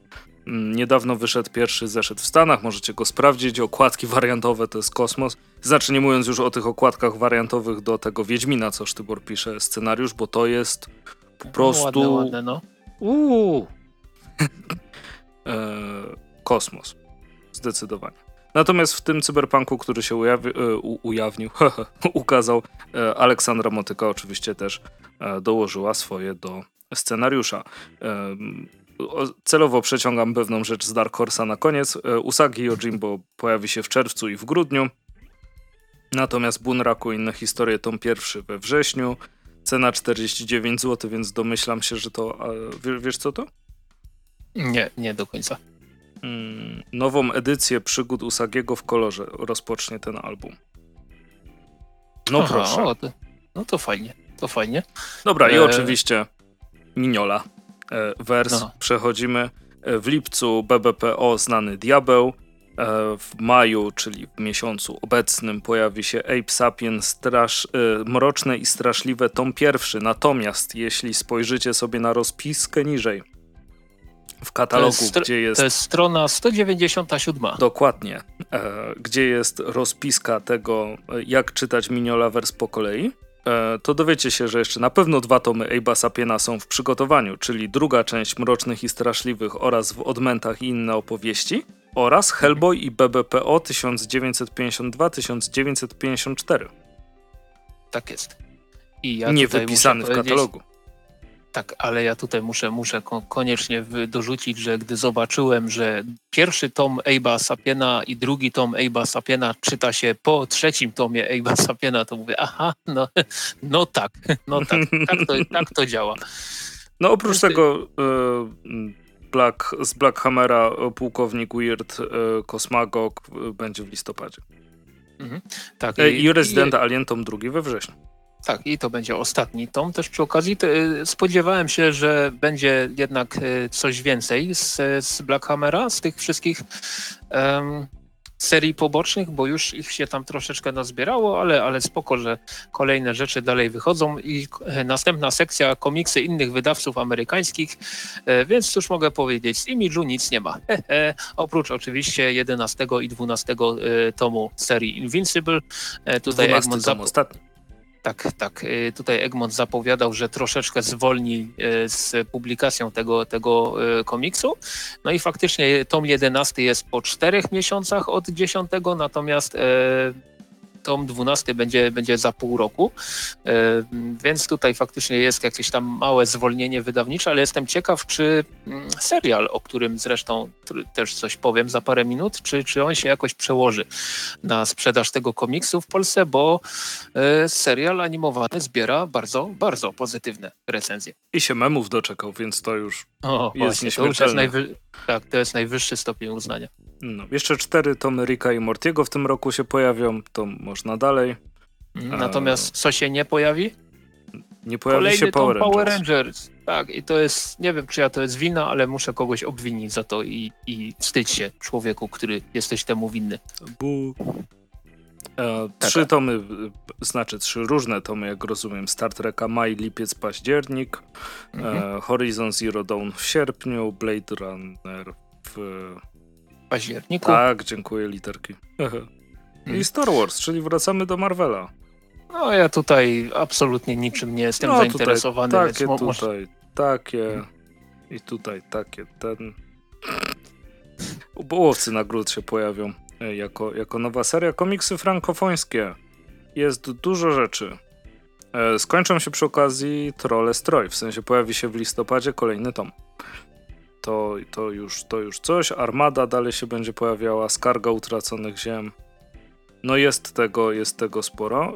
Mm, niedawno wyszedł pierwszy zeszyt w Stanach, możecie go sprawdzić. Okładki wariantowe to jest kosmos. Znaczy, nie mówiąc już o tych okładkach wariantowych do tego Wiedźmina, co Sztybor pisze scenariusz, bo to jest po prostu. No, ładne, ładne, no. Uuu. e, kosmos. Zdecydowanie. Natomiast w tym cyberpunku, który się ujawi, e, u, ujawnił, ukazał, e, Aleksandra Motyka oczywiście też dołożyła swoje do scenariusza. E, celowo przeciągam pewną rzecz z Dark Horse'a na koniec. E, Usagi Yojimbo pojawi się w czerwcu i w grudniu. Natomiast Bunraku inne historie tom pierwszy we wrześniu. Cena 49 zł, więc domyślam się, że to. Wiesz, wiesz co to? Nie, nie do końca. Hmm, nową edycję przygód Usagiego w kolorze rozpocznie ten album. No Aha, proszę. O, to, no to fajnie, to fajnie. Dobra, e... i oczywiście Miniola. E, wers no. przechodzimy. E, w lipcu BBPO znany Diabeł. E, w maju, czyli w miesiącu obecnym, pojawi się Ape Sapien strasz, Mroczne i Straszliwe tom pierwszy. Natomiast jeśli spojrzycie sobie na rozpiskę niżej, w katalogu, jest, gdzie jest. To jest strona 197. Dokładnie. Gdzie jest rozpiska tego, jak czytać Miniolawers po kolei. E, to dowiecie się, że jeszcze na pewno dwa tomy Ejba Sapiena są w przygotowaniu, czyli druga część Mrocznych i Straszliwych oraz w Odmętach i inne opowieści oraz Hellboy i BBPO 1952-1954. Tak jest. Ja Nie wypisany w katalogu. Tak, ale ja tutaj muszę, muszę koniecznie dorzucić, że gdy zobaczyłem, że pierwszy tom Ejba Sapiena i drugi tom Ejba Sapiena czyta się po trzecim tomie Ejba Sapiena, to mówię, aha, no, no tak, no tak, tak to, tak to działa. No oprócz tego e, Black, z Black Hammera pułkownik Weird e, Kosmagog będzie w listopadzie. Mhm, tak. I, I Resident i, Alien tom drugi we wrześniu. Tak, i to będzie ostatni tom. Też przy okazji y, spodziewałem się, że będzie jednak y, coś więcej z, z Black Hammera, z tych wszystkich um, serii pobocznych, bo już ich się tam troszeczkę nazbierało, ale, ale spoko, że kolejne rzeczy dalej wychodzą i e, następna sekcja komiksy innych wydawców amerykańskich, e, więc cóż mogę powiedzieć, z imidżu nic nie ma. Oprócz oczywiście 11 i 12 e, tomu serii Invincible. Tutaj 12 Egmont tom, ostatni. Tak, tak. Y, tutaj Egmont zapowiadał, że troszeczkę zwolni y, z publikacją tego, tego y, komiksu. No i faktycznie tom 11 jest po czterech miesiącach od 10, natomiast tom 12 będzie, będzie za pół roku, e, więc tutaj faktycznie jest jakieś tam małe zwolnienie wydawnicze, ale jestem ciekaw, czy mm, serial, o którym zresztą też coś powiem za parę minut, czy, czy on się jakoś przełoży na sprzedaż tego komiksu w Polsce, bo e, serial animowany zbiera bardzo, bardzo pozytywne recenzje. I się memów doczekał, więc to już o, jest właśnie, to już jest najwy... Tak, to jest najwyższy stopień uznania. No, jeszcze cztery tomy Ricka i Mortiego w tym roku się pojawią, to można dalej. Natomiast co się nie pojawi? Nie pojawi Kolejny się Power Rangers. Power Rangers. Tak, i to jest, nie wiem czy ja to jest wina, ale muszę kogoś obwinić za to i, i wstydź się człowieku, który jesteś temu winny. Bu. E, tak, trzy tak. tomy, znaczy trzy różne tomy, jak rozumiem. Star Treka maj, lipiec, październik, e, mhm. e, Horizon Zero Dawn w sierpniu, Blade Runner w październiku. Tak, dziękuję, literki. I. Star Wars, czyli wracamy do Marvela. No ja tutaj absolutnie niczym nie jestem no, zainteresowany. Tutaj, takie tutaj, takie i tutaj takie, ten... Ubołowcy nagród się pojawią e, jako, jako nowa seria. Komiksy frankofońskie. Jest dużo rzeczy. E, skończą się przy okazji Trolle Stroj, w sensie pojawi się w listopadzie kolejny tom to, to, już, to już coś. Armada dalej się będzie pojawiała, skarga utraconych ziem. No jest tego, jest tego sporo.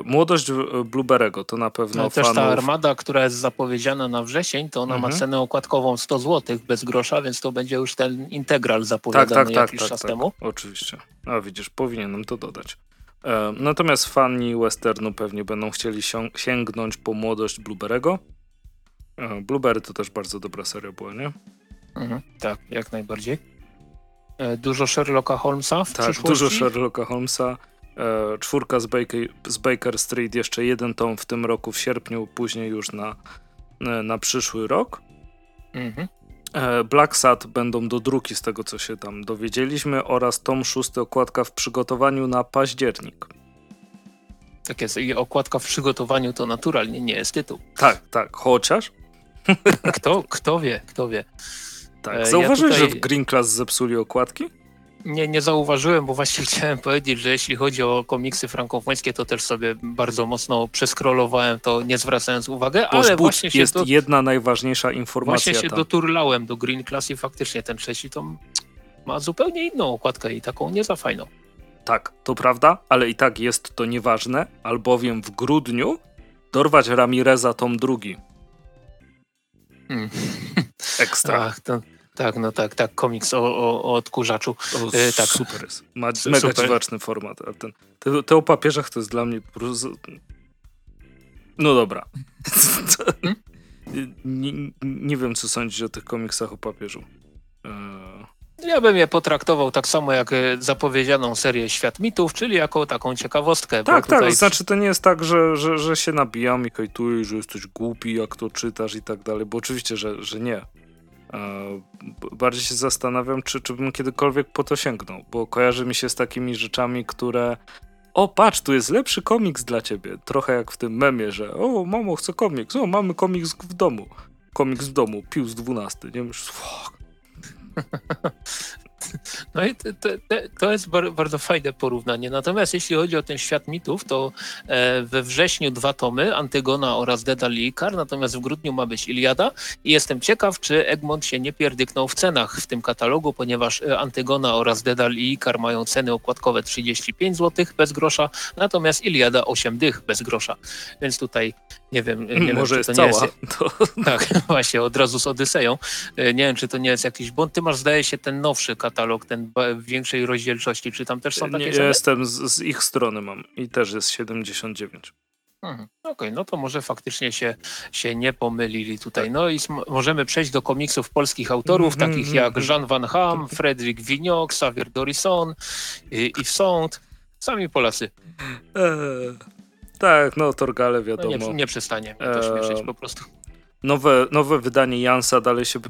E, młodość Blueberego to na pewno no, fanów... Też ta armada, która jest zapowiedziana na wrzesień, to ona mhm. ma cenę okładkową 100 zł bez grosza, więc to będzie już ten integral zapowiadany tak, tak, tak, jakiś tak, czas tak, temu. Oczywiście. A widzisz, powinienem to dodać. E, natomiast fani westernu pewnie będą chcieli sięgnąć po młodość Blueberego. E, Blueberry to też bardzo dobra seria była, nie? Mhm, tak, jak najbardziej. E, dużo Sherlocka Holmesa w Tak, przyszłości? dużo Sherlocka Holmesa. E, czwórka z Baker, z Baker Street, jeszcze jeden tom w tym roku w sierpniu, później już na, e, na przyszły rok. Mhm. Black Sat będą do druki z tego, co się tam dowiedzieliśmy, oraz tom szósty okładka w przygotowaniu na październik. Tak jest, i okładka w przygotowaniu to naturalnie nie jest tytuł. Tak, tak, chociaż. Kto, kto wie, kto wie. Tak. E, Zauważyłeś, ja tutaj... że w Green Class zepsuli okładki? Nie, nie zauważyłem, bo właśnie chciałem powiedzieć, że jeśli chodzi o komiksy frankofońskie, to też sobie bardzo mocno przeskrolowałem to, nie zwracając uwagi, ale właśnie się jest do... jedna najważniejsza informacja. Właśnie się tam. doturlałem do Green Class i faktycznie ten trzeci to ma zupełnie inną okładkę i taką nie za fajną. Tak, to prawda, ale i tak jest to nieważne, albowiem w grudniu dorwać Ramireza tom drugi. Hmm. Ekstra. Ach, to, tak, no tak, tak, komiks o, o, o odkurzaczu. O, e, tak. Super jest. Ma mega super. dziwaczny format. Ale ten, te, te o papieżach to jest dla mnie po prostu... No dobra. Hmm? nie, nie, wiem, co sądzić o tych komiksach o papieżu. E... Ja bym je potraktował tak samo jak e, zapowiedzianą serię Świat Mitów, czyli jako taką ciekawostkę. Tak, tak, znaczy to nie jest tak, że, że, że się nabijam i hejtuję, że jesteś głupi, jak to czytasz i tak dalej, bo oczywiście, że, że nie. Bardziej się zastanawiam, czy, czy bym kiedykolwiek po to sięgnął, bo kojarzy mi się z takimi rzeczami, które o patrz, tu jest lepszy komiks dla ciebie. Trochę jak w tym memie, że o mamo, chcę komiks, o mamy komiks w domu. Komiks w domu, Pius 12, nie wiem, fuck. No i to, to, to jest bardzo fajne porównanie. Natomiast jeśli chodzi o ten świat mitów, to e, we wrześniu dwa tomy, Antygona oraz Dedal i Ikar, natomiast w grudniu ma być Iliada i jestem ciekaw, czy Egmont się nie pierdyknął w cenach w tym katalogu, ponieważ e, Antygona oraz Dedal i Ikar mają ceny okładkowe 35 zł bez grosza, natomiast Iliada 8 dych bez grosza. Więc tutaj nie wiem, nie Może wiem, jest to cała. Jest... To... Tak, właśnie, od razu z Odyseją. E, nie wiem, czy to nie jest jakiś błąd. Ty masz, zdaje się, ten nowszy katalog, ten w większej rozdzielczości. Czy tam też są takie Nie, Jestem, z, z, ich strony mam i też jest 79. Mhm. Okej, okay, no to może faktycznie się, się nie pomylili tutaj. No i możemy przejść do komiksów polskich autorów, mm -hmm, takich jak mhm. Jean Van Ham, Frederick Vignoc, Xavier Dorison, Yves Saint, sami Polacy. Eee, tak, no Torgale wiadomo. No nie, nie przestanie to śmieszyć po prostu. Nowe, nowe wydanie Jansa dalej się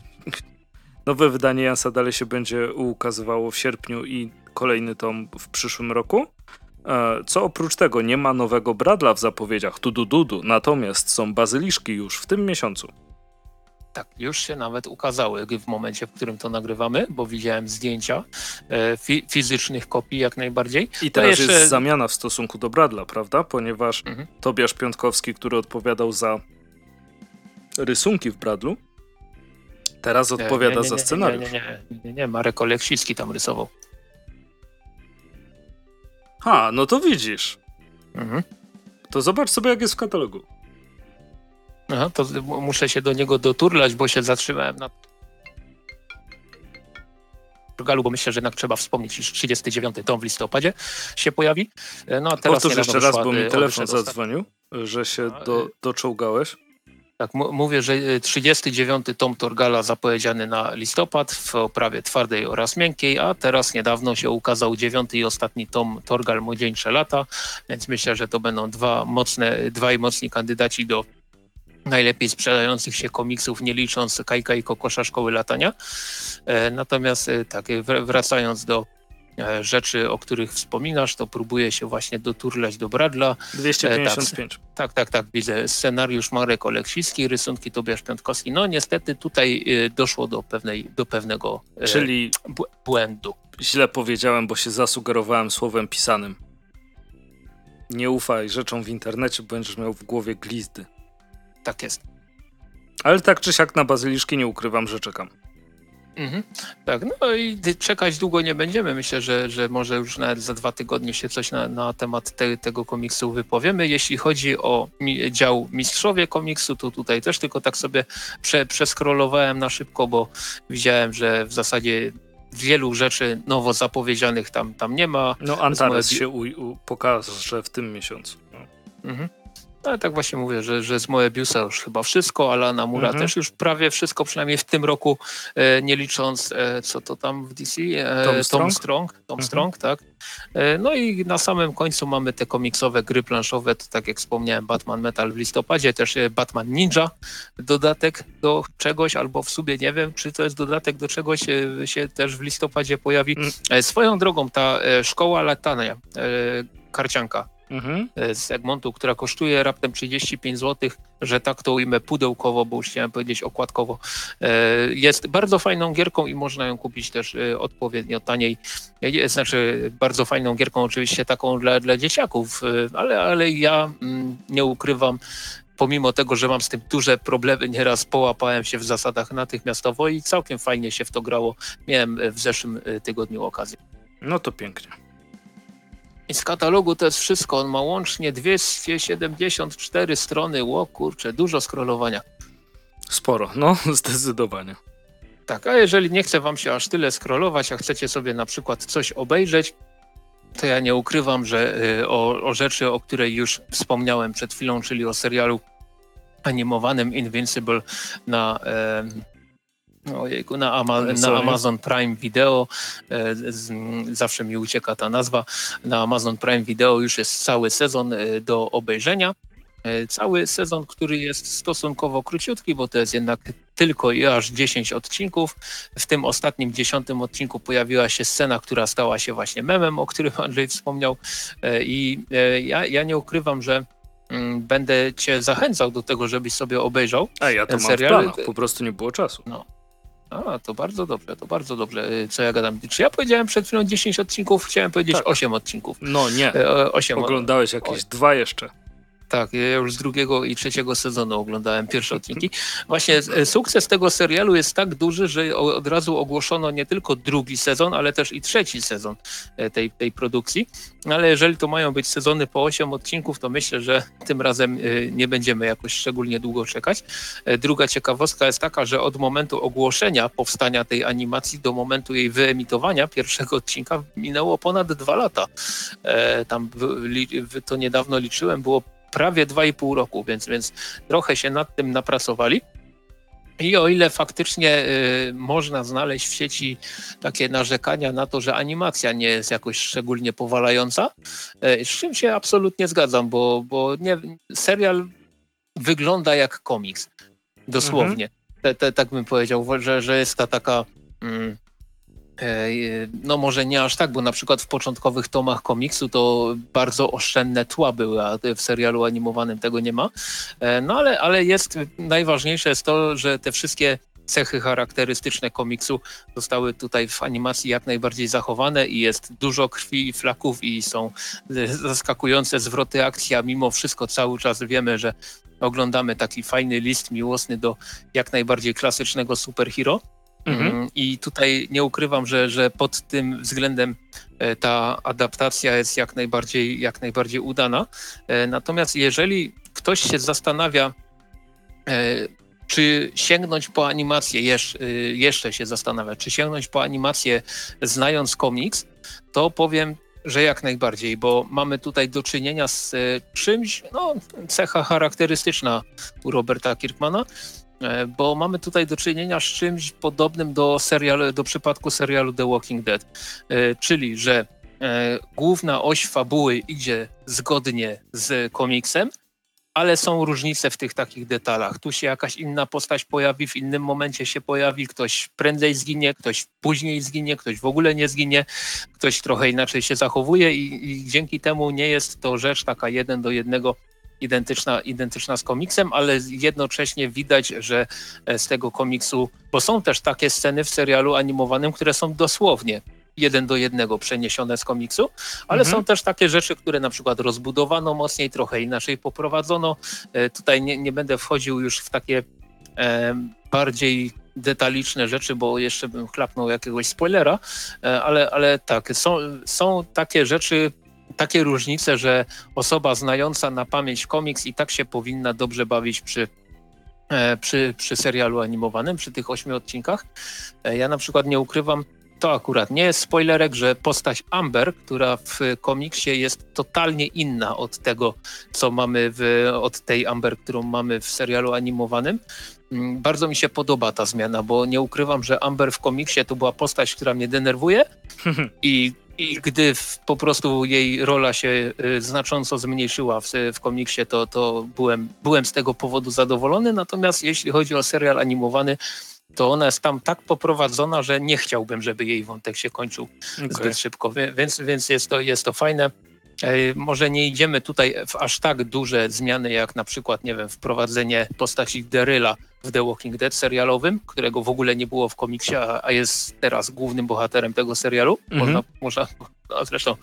nowe wydanie Jansa dalej się będzie ukazywało w sierpniu i kolejny tom w przyszłym roku. E, co oprócz tego nie ma nowego Bradla w zapowiedziach Tudududu, natomiast są bazyliszki już w tym miesiącu. Tak, już się nawet ukazały w momencie, w którym to nagrywamy, bo widziałem zdjęcia e, fi fizycznych kopii jak najbardziej. I teraz jeszcze... jest zamiana w stosunku do Bradla, prawda? Ponieważ mhm. Tobiasz Piątkowski, który odpowiadał za rysunki w Bradlu, teraz odpowiada za scenariusz. Nie, nie, nie, nie, Marek Oleksicki tam rysował. Ha, no to widzisz. Mhm. To zobacz sobie, jak jest w katalogu. Aha, to muszę się do niego doturlać, bo się zatrzymałem na Portugalu, bo myślę, że jednak trzeba wspomnieć, iż 39 tom w listopadzie się pojawi. E, no, a teraz Powtórz jeszcze raz, bo mi telefon zadzwonił, że się do, e, doczołgałeś. Tak, mówię, że 39 y, tom Torgala zapowiedziany na listopad w oprawie twardej oraz miękkiej, a teraz niedawno się ukazał dziewiąty i ostatni tom Torgal Młodzieńcze Lata, więc myślę, że to będą dwa mocne, dwaj mocni kandydaci do najlepiej sprzedających się komiksów, nie licząc Kajka i Kokosza Szkoły Latania. E, natomiast e, tak, wracając do rzeczy, o których wspominasz, to próbuje się właśnie doturlać do Bradla. 255. E, tak, tak, tak, tak, widzę. Scenariusz Marek Oleksicki, rysunki Tobiasz Piątkowski. No niestety tutaj e, doszło do, pewnej, do pewnego Czyli błędu. Źle powiedziałem, bo się zasugerowałem słowem pisanym. Nie ufaj rzeczom w internecie, będziesz miał w głowie glizdy. Tak jest. Ale tak czy siak na bazyliszki nie ukrywam, że czekam. Mhm. Tak, no i czekać długo nie będziemy. Myślę, że, że może już nawet za dwa tygodnie się coś na, na temat te, tego komiksu wypowiemy. Jeśli chodzi o mi, dział Mistrzowie komiksu, to tutaj też tylko tak sobie prze, przeskrolowałem na szybko, bo widziałem, że w zasadzie wielu rzeczy nowo zapowiedzianych tam, tam nie ma. No Antares się u, u, pokaże w tym miesiącu. No. Mhm. Ale tak właśnie mówię, że, że z Moebiusa już chyba wszystko, Alana Mura mhm. też już prawie wszystko, przynajmniej w tym roku, e, nie licząc, e, co to tam w DC? E, Tom Strong, Tom Strong, Tom mhm. Strong tak. E, no i na samym końcu mamy te komiksowe gry planszowe, to tak jak wspomniałem, Batman Metal w listopadzie, też e, Batman Ninja, dodatek do czegoś, albo w sumie nie wiem, czy to jest dodatek do czegoś, e, się też w listopadzie pojawi. Mm. Swoją drogą ta szkoła latania, karcianka, mhm. E, z Egmontu, która kosztuje raptem 35 zł, że tak to ujmę pudełkowo, bo już chciałem powiedzieć okładkowo. E, jest bardzo fajną gierką i można ją kupić też e, odpowiednio taniej. Znaczy bardzo fajną gierką oczywiście taką dla, dla dzieciaków, ale, ale ja mm, nie ukrywam, pomimo tego, że mam z tym duże problemy, nieraz połapałem się w zasadach natychmiastowo i całkiem fajnie się w to grało. Miałem w zeszłym tygodniu okazję. No to pięknie. I z katalogu to jest wszystko. On ma łącznie 274 strony. Ło kurczę, dużo scrollowania. Sporo, no zdecydowanie. Tak, a jeżeli nie chce wam się aż tyle scrollować, a chcecie sobie na przykład coś obejrzeć, to ja nie ukrywam, że y, o, o rzeczy, o której już wspomniałem przed chwilą, czyli o serialu animowanym Invincible na Ojejku, na, Ama na Amazon Prime Video, e, z, zawsze mi ucieka ta nazwa, na Amazon Prime Video już jest cały sezon e, do obejrzenia. E, cały sezon, który jest stosunkowo króciutki, bo to jest jednak tylko i aż 10 odcinków. W tym ostatnim dziesiątym odcinku pojawiła się scena, która stała się właśnie memem, o którym Andrzej wspomniał. I ja, ja nie ukrywam, że mm, będę cię zachęcał do tego, żebyś sobie obejrzał. A ja to mam serial. w planach, po prostu nie było czasu. No. A, to bardzo dobrze, to bardzo dobrze. Y, co ja gadam? Czy ja powiedziałem przed chwilą 10 odcinków? Chciałem powiedzieć tak. 8 odcinków. No nie. 8 y, Oglądałeś jakieś o... dwa jeszcze. Tak, ja już z drugiego i trzeciego sezonu oglądałem pierwsze odcinki. Właśnie e, sukces tego serialu jest tak duży, że od razu ogłoszono nie tylko drugi sezon, ale też i trzeci sezon e, tej, tej produkcji. Ale jeżeli to mają być sezony po 8 odcinków, to myślę, że tym razem e, nie będziemy jakoś szczególnie długo czekać. Druga ciekawostka jest taka, że od momentu ogłoszenia powstania tej animacji do momentu jej wyemitowania pierwszego odcinka minęło ponad dwa lata. Tam to niedawno liczyłem, było prawie 2,5 roku, więc, więc trochę się nad tym napracowali. I o ile faktycznie y, można znaleźć w sieci takie narzekania na to, że animacja nie jest jakoś szczególnie powalająca, y, z czym się absolutnie zgadzam, bo, bo nie, serial wygląda jak komiks. Dosłownie. Mhm. Te, te, tak bym powiedział, że, że jest ta taka. Mm, no może nie aż tak, bo na przykład w początkowych tomach komiksu to bardzo oszczędne tła były, a w serialu animowanym tego nie ma. E, no ale, ale jest, najważniejsze jest to, że te wszystkie cechy charakterystyczne komiksu zostały tutaj w animacji jak najbardziej zachowane i jest dużo krwi i flaków i są zaskakujące zwroty akcji, a mimo wszystko cały czas wiemy, że oglądamy taki fajny list miłosny do jak najbardziej klasycznego superhero. Mhm. Mm, I tutaj nie ukrywam, że, że pod tym względem e, ta adaptacja jest jak najbardziej, jak najbardziej udana. E, natomiast jeżeli ktoś się zastanawia, e, czy sięgnąć po animację, jeszcze się zastanawia, czy sięgnąć po animację znając komiks, to powiem że jak najbardziej, bo mamy tutaj do czynienia z czymś, no, cecha charakterystyczna u Roberta Kirkmana, bo mamy tutaj do czynienia z czymś podobnym do, serialu, do przypadku serialu The Walking Dead, e, czyli że główna oś fabuły idzie zgodnie z komiksem, ale są różnice w tych takich detalach. Tu się jakaś inna postać pojawi, w innym momencie się pojawi, ktoś prędzej zginie, ktoś później zginie, ktoś w ogóle nie zginie, ktoś trochę inaczej się zachowuje i, i dzięki temu nie jest to rzecz taka jeden do jednego identyczna, identyczna z komiksem, ale jednocześnie widać, że e, z tego komiksu, bo są też takie sceny w serialu animowanym, które są dosłownie jeden do jednego przeniesione z komiksu, ale mhm. są też takie rzeczy, które na przykład rozbudowano mocniej, trochę inaczej poprowadzono. E, tutaj nie, nie będę wchodził już w takie e, bardziej detaliczne rzeczy, bo jeszcze bym chlapnął jakiegoś spoilera, e, ale, ale tak, są, są takie rzeczy, takie różnice, że osoba znająca na pamięć komiks i tak się powinna dobrze bawić przy e, przy, przy serialu animowanym, przy tych ośmiu odcinkach. E, ja na przykład nie ukrywam, to akurat nie jest spoilerek, że postać Amber, która w komiksie jest totalnie inna od tego, co mamy w, od tej Amber, którą mamy w serialu animowanym. Mm, bardzo mi się podoba ta zmiana, bo nie ukrywam, że Amber w komiksie to była postać, która mnie denerwuje i, i gdy w, po prostu jej rola się y, znacząco zmniejszyła w, w komiksie, to, to byłem, byłem z tego powodu zadowolony. Natomiast jeśli chodzi o serial animowany, to ona jest tam tak poprowadzona, że nie chciałbym, żeby jej wątek się kończył okay. zbyt szybko, więc, więc jest, to, jest to fajne. E, może nie idziemy tutaj w aż tak duże zmiany, jak na przykład, nie wiem, wprowadzenie postaci Deryla w The Walking Dead serialowym, którego w ogóle nie było w komiksie, a jest teraz głównym bohaterem tego serialu. Mm -hmm. Można, można no zresztą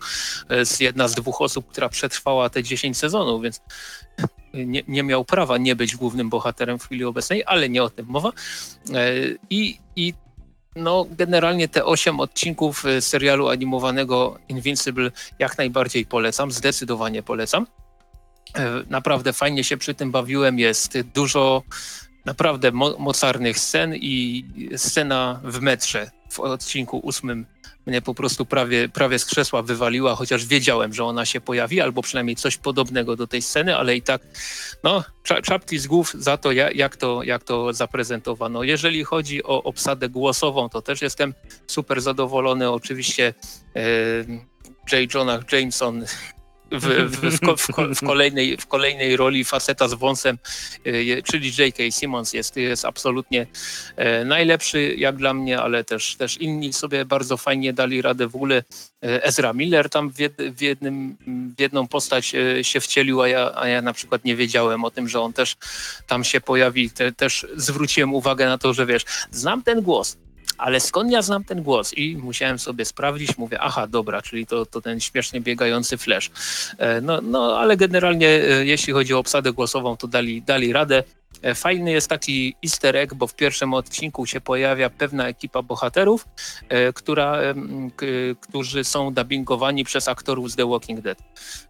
jest jedna z dwóch osób, która przetrwała te 10 sezonów, więc nie, nie, miał prawa nie być głównym bohaterem w chwili obecnej, ale nie o tym mowa. E, I, i no, generalnie te 8 odcinków e, serialu animowanego Invincible jak najbardziej polecam, zdecydowanie polecam. E, naprawdę fajnie się przy tym bawiłem, jest dużo naprawdę mo mocarnych scen i scena w metrze w odcinku ósmym mnie po prostu prawie, prawie z krzesła wywaliła, chociaż wiedziałem, że ona się pojawi, albo przynajmniej coś podobnego do tej sceny, ale i tak, no, czapki z głów za to, jak to, jak to zaprezentowano. Jeżeli chodzi o obsadę głosową, to też jestem super zadowolony. Oczywiście e, J. Jonah Jameson w, w, w, w, kolejnej, w kolejnej roli faceta z wąsem, e, czyli J.K. Simmons jest, jest absolutnie e, najlepszy jak dla mnie, ale też, też inni sobie bardzo fajnie dali radę. W ogóle e, Ezra Miller tam w, jed, w, jednym, w jedną postać się wcielił, a ja, a ja na przykład nie wiedziałem o tym, że on też tam się pojawi. Te, też zwróciłem uwagę na to, że wiesz, znam ten głos, ale skąd ja znam ten głos? I musiałem sobie sprawdzić, mówię, aha, dobra, czyli to, to ten śmiesznie biegający flash. E, no, no ale generalnie, e, jeśli chodzi o obsadę głosową, to dali, dali radę. E, fajny jest taki easter egg, bo w pierwszym odcinku się pojawia pewna ekipa bohaterów, która, którzy są dubbingowani przez aktorów z The Walking Dead.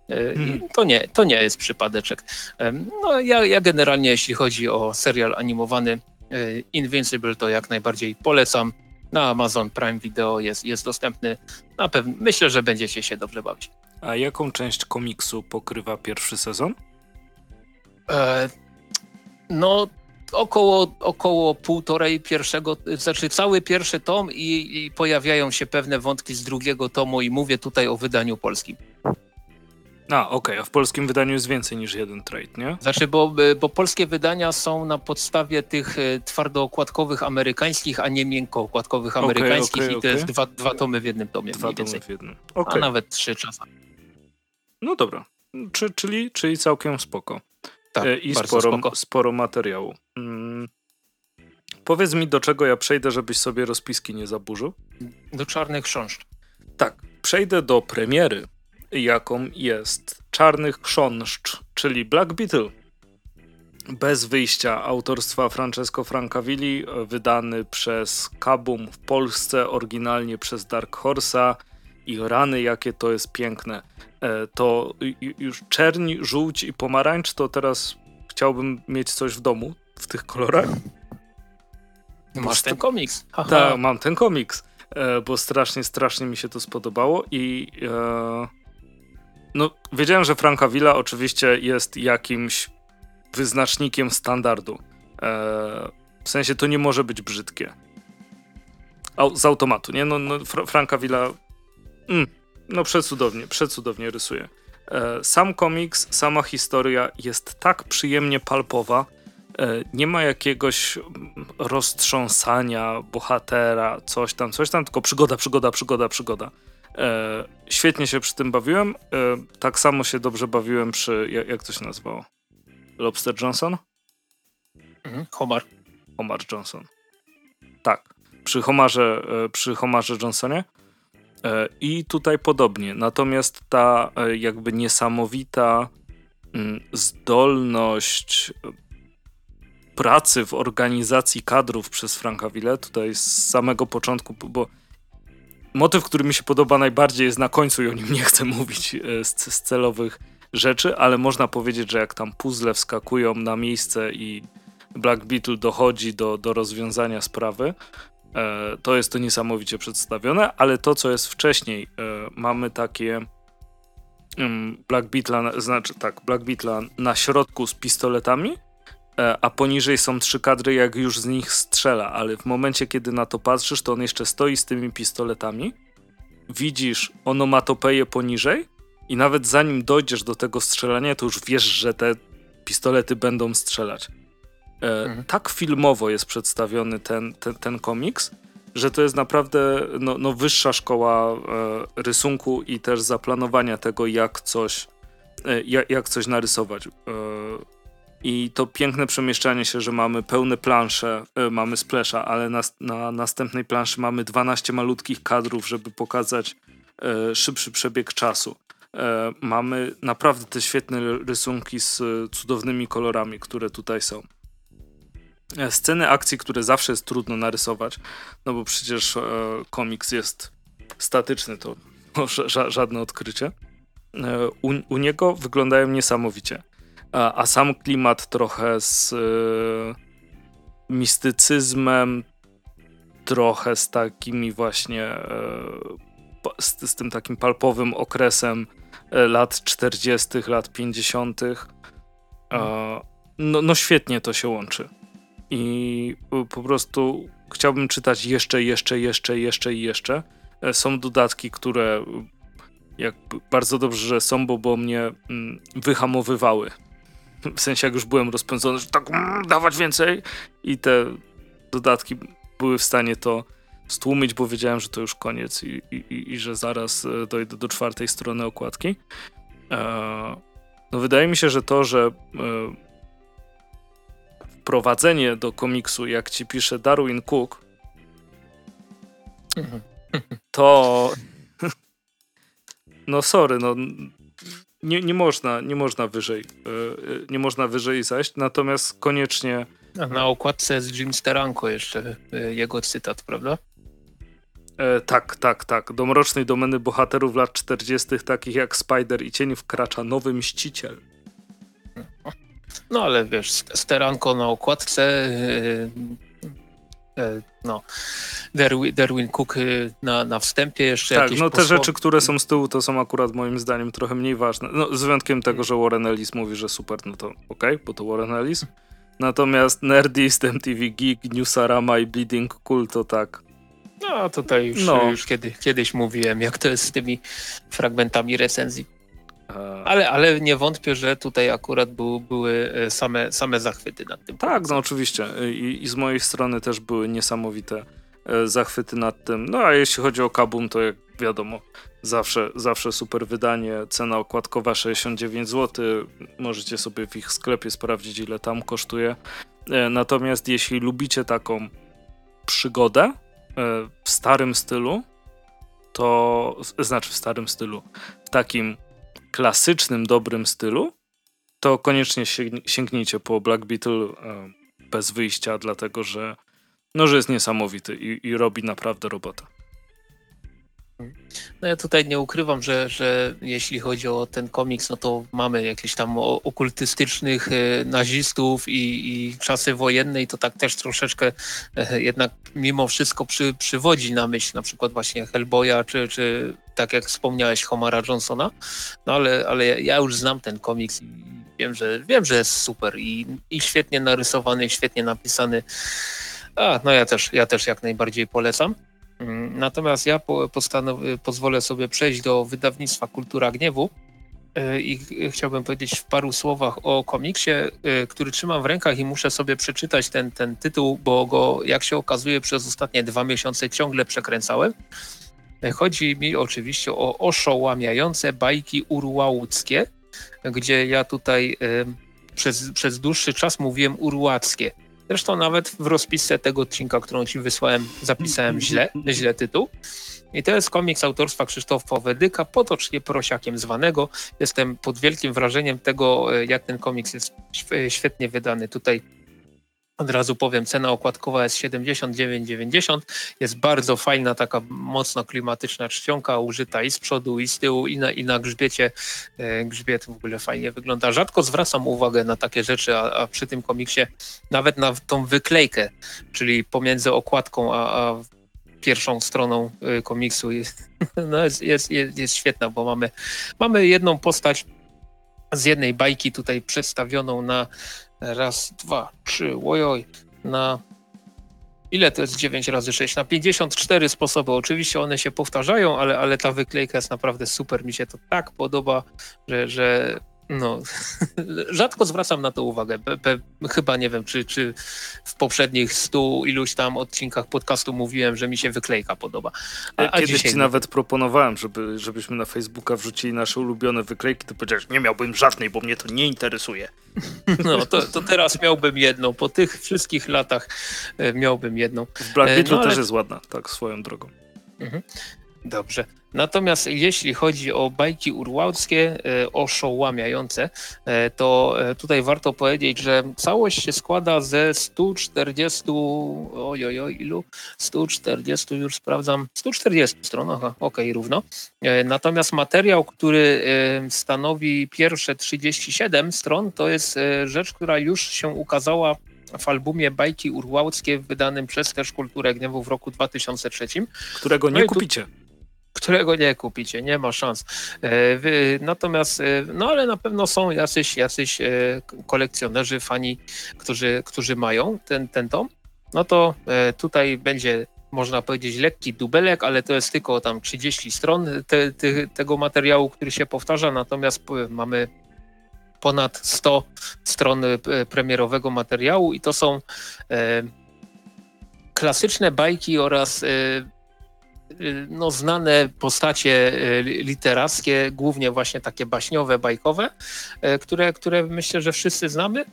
Hmm. To, nie, to nie jest przypadeczek. No, ja, ja generalnie, jeśli chodzi o serial animowany, Invincible to jak najbardziej polecam. Na Amazon Prime Video jest, jest dostępny. Na pewno myślę, że będziecie się dobrze bawić. A jaką część komiksu pokrywa pierwszy sezon? E, no, około, około półtorej pierwszego, znaczy cały pierwszy tom i, i pojawiają się pewne wątki z drugiego tomu i mówię tutaj o wydaniu polskim. A, okej, okay. a w polskim wydaniu jest więcej niż jeden trade, nie? Znaczy, bo, bo polskie wydania są na podstawie tych e, twardookładkowych amerykańskich, a nie miękkookładkowych amerykańskich okay, okay, i to jest dwa, dwa tomy w jednym tomie. Dwa tomy w jednym. A nawet trzy czasami. No dobra, Czy, czyli, czyli całkiem spoko. Tak, e, I sporo, spoko. sporo materiału. Mm. Powiedz mi, do czego ja przejdę, żebyś sobie rozpiski nie zaburzył? Do czarnych chrząszcz. Tak, przejdę do premiery jaką jest Czarnych Chrząszcz, czyli Black Beetle. Bez wyjścia autorstwa Francesco Francavilli, wydany przez Kabum w Polsce, oryginalnie przez Dark Horse'a i rany jakie to jest piękne. E, to już czerń, żółć i pomarańcz, to teraz chciałbym mieć coś w domu w tych kolorach. Masz ten komiks. Tak, mam ten komiks, e, bo strasznie, strasznie mi się to spodobało i e, no, wiedziałem, że Franka Villa oczywiście jest jakimś wyznacznikiem standardu. Eee, w sensie to nie może być brzydkie. Z automatu, nie? No, no Fra Franka Villa mm, no przecudownie, przecudownie rysuje. Eee, sam komiks, sama historia jest tak przyjemnie palpowa. Eee, nie ma jakiegoś roztrząsania bohatera, coś tam, coś tam, tylko przygoda, przygoda, przygoda, przygoda. E, świetnie się przy tym bawiłem. E, tak samo się dobrze bawiłem przy. Jak, to się nazywało? Lobster Johnson? Mhm, Homar. Homar Johnson. Tak. Przy Homarze, e, przy Homarze Johnsonie. I tutaj podobnie. Natomiast ta jakby niesamowita mm, zdolność pracy w organizacji kadrów przez Franka Ville, tutaj z samego początku, bo motyw, który mi się podoba najbardziej jest na końcu i o nim nie chcę mówić e, z, z celowych rzeczy, ale można powiedzieć, że jak tam puzzle wskakują na miejsce i Black Beetle dochodzi do, do rozwiązania sprawy, e, to jest to niesamowicie przedstawione, ale to, co jest wcześniej, e, mamy takie mm, Black Beetle, znaczy tak, Black Beetle na środku z pistoletami, a poniżej są trzy kadry, jak już z nich strzela, ale w momencie, kiedy na to patrzysz, to on jeszcze stoi z tymi pistoletami. Widzisz onomatopeję poniżej i nawet zanim dojdziesz do tego strzelania, to już wiesz, że te pistolety będą strzelać. E, mhm. Tak filmowo jest przedstawiony ten, ten, ten komiks, że to jest naprawdę no, no wyższa szkoła e, rysunku i też zaplanowania tego, jak coś, e, jak, jak coś narysować. E, i to piękne przemieszczanie się, że mamy pełne plansze, y, mamy splesza, ale na, na, następnej planszy mamy 12 malutkich kadrów, żeby pokazać y, szybszy przebieg czasu. Y, mamy naprawdę te świetne rysunki z cudownymi kolorami, które tutaj są. Sceny akcji, które zawsze jest trudno narysować, no bo przecież komiks jest statyczny, to ża żadne odkrycie. U, u niego wyglądają niesamowicie a, a sam klimat trochę z y, mistycyzmem, trochę z takimi właśnie y, z, z, tym takim palpowym okresem y, lat 40., lat 50. No, no świetnie to się łączy. I po prostu chciałbym czytać jeszcze, jeszcze, jeszcze, jeszcze i jeszcze. Są dodatki, które jakby bardzo dobrze, że są, bo, bo mnie mm, wyhamowywały w sensie jak już byłem rozpędzony, że tak mm, dawać więcej i te dodatki były w stanie to stłumić, bo wiedziałem, że to już koniec i, i, i że zaraz e, dojdę do czwartej strony okładki. E, no wydaje mi się, że to, że e, wprowadzenie do komiksu, jak ci pisze Darwin Cook, to no sorry, no nie, nie, można, nie można wyżej, e, e, nie można wyżej zajść, natomiast koniecznie... Na okładce jest Jim Steranko jeszcze, e, jego cytat, prawda? E, tak, tak, tak. Do mrocznej domeny bohaterów lat 40., takich jak Spider i Cień, wkracza nowy mściciel. No ale wiesz, Steranko na okładce, no, Derwin, Derwin Cook na, na wstępie jeszcze Tak, no te rzeczy, które są z tyłu, to są akurat moim zdaniem trochę mniej ważne. No, z wyjątkiem tego, że Warren Ellis mówi, że super, no to okej, okay, bo to Warren Ellis. Natomiast Nerdist, MTV Geek, Newsarama i Bleeding Cool to tak. No tutaj już, no. już kiedy, kiedyś mówiłem, jak to jest z tymi fragmentami recenzji. E. Ale, ale nie wątpię, że tutaj akurat był, były e, same, same zachwyty nad tym. Tak, no oczywiście. I, I, z mojej strony też były niesamowite e, zachwyty nad tym. No a jeśli chodzi o Kabum, to jak wiadomo, zawsze, zawsze super wydanie. Cena okładkowa 69 zł. Możecie sobie w ich sklepie sprawdzić, ile tam kosztuje. Natomiast jeśli lubicie taką przygodę w starym stylu, to znaczy w starym stylu, w takim klasycznym, dobrym stylu, to koniecznie sięgnijcie po Black Beetle e, bez wyjścia, dlatego że, no, że jest niesamowity i, i robi naprawdę robotę. No ja tutaj nie ukrywam, że, że jeśli chodzi o ten komiks, no to mamy jakieś tam okultystycznych e, nazistów i, i czasy wojenne i to tak też troszeczkę e, jednak mimo wszystko przy, przywodzi na myśl na przykład właśnie Hellboya, czy, czy tak jak wspomniałeś Homara Johnsona, no ale, ale ja już znam ten komiks i wiem, że, wiem, że jest super i, i świetnie narysowany, świetnie napisany. A, no ja też, ja też jak najbardziej polecam. Mm, natomiast ja pozwolę sobie przejść do wydawnictwa Kultura Gniewu e, i chciałbym powiedzieć w paru słowach o komiksie, e, który trzymam w rękach i muszę sobie przeczytać ten, ten tytuł, bo go, jak się okazuje, przez ostatnie dwa miesiące ciągle przekręcałem. Chodzi mi oczywiście o oszołamiające bajki urłałckie, gdzie ja tutaj przez, przez dłuższy czas mówiłem urłackie. Zresztą nawet w rozpisce tego odcinka, którą ci wysłałem, zapisałem źle, źle tytuł. I to jest komiks autorstwa Krzysztofa Wedyka, potocznie prosiakiem zwanego. Jestem pod wielkim wrażeniem tego, e, jak ten komiks jest świetnie wydany. Tutaj od razu powiem, cena okładkowa jest 79,90. Jest bardzo fajna, taka mocno klimatyczna czcionka, użyta i z przodu, i z tyłu, i na, i na grzbiecie. E, grzbiet w ogóle fajnie wygląda. Rzadko zwracam uwagę na takie rzeczy, a, a przy tym komiksie nawet na tą wyklejkę, czyli pomiędzy okładką a, a pierwszą stroną e, komiksu jest, no jest, jest, jest, świetna, bo mamy, mamy jedną postać z jednej bajki tutaj przedstawioną na Raz, dwa, trzy, ojoj, na ile to jest 9 razy 6? Na 54 sposoby. Oczywiście one się powtarzają, ale, ale ta wyklejka jest naprawdę super. Mi się to tak podoba, że, że no, rzadko zwracam na to uwagę. Pe, pe, chyba nie wiem, czy, czy w poprzednich stu iluś tam odcinkach podcastu mówiłem, że mi się wyklejka podoba. A, a Kiedyś ci nawet proponowałem, żeby, żebyśmy na Facebooka wrzucili nasze ulubione wyklejki, to powiedziałeś, nie miałbym żadnej, bo mnie to nie interesuje. No, to, to teraz miałbym jedną. Po tych wszystkich latach e, miałbym jedną. W Black Beetle no, ale... też jest ładna, tak swoją drogą. Mhm. Dobrze. Natomiast jeśli chodzi o bajki urłałskie, e, oszołamiające, e, to e, tutaj warto powiedzieć, że całość się składa ze 140, ojoj, ilu? 140, już sprawdzam, 140 stron, aha, okej, okay, równo. Natomiast materiał, który stanowi pierwsze 37 stron, to jest rzecz, która już się ukazała w albumie Bajki Urłałskie wydanym przez też Kulturę Gniewu w roku 2003. Którego nie no kupicie. Tu którego nie kupicie, nie ma szans. E, natomiast, e, no ale na pewno są jacyś, jacyś e, kolekcjonerzy, fani, którzy, którzy mają ten, ten tom. No to tutaj będzie można powiedzieć lekki dubelek, ale to jest tylko tam 30 stron te, te, tego materiału, który się powtarza, natomiast mamy ponad 100 stron premierowego materiału i to są klasyczne bajki oraz no, znane postacie y, literackie, głównie właśnie takie baśniowe, bajkowe, y, które, które myślę, że wszyscy znamy.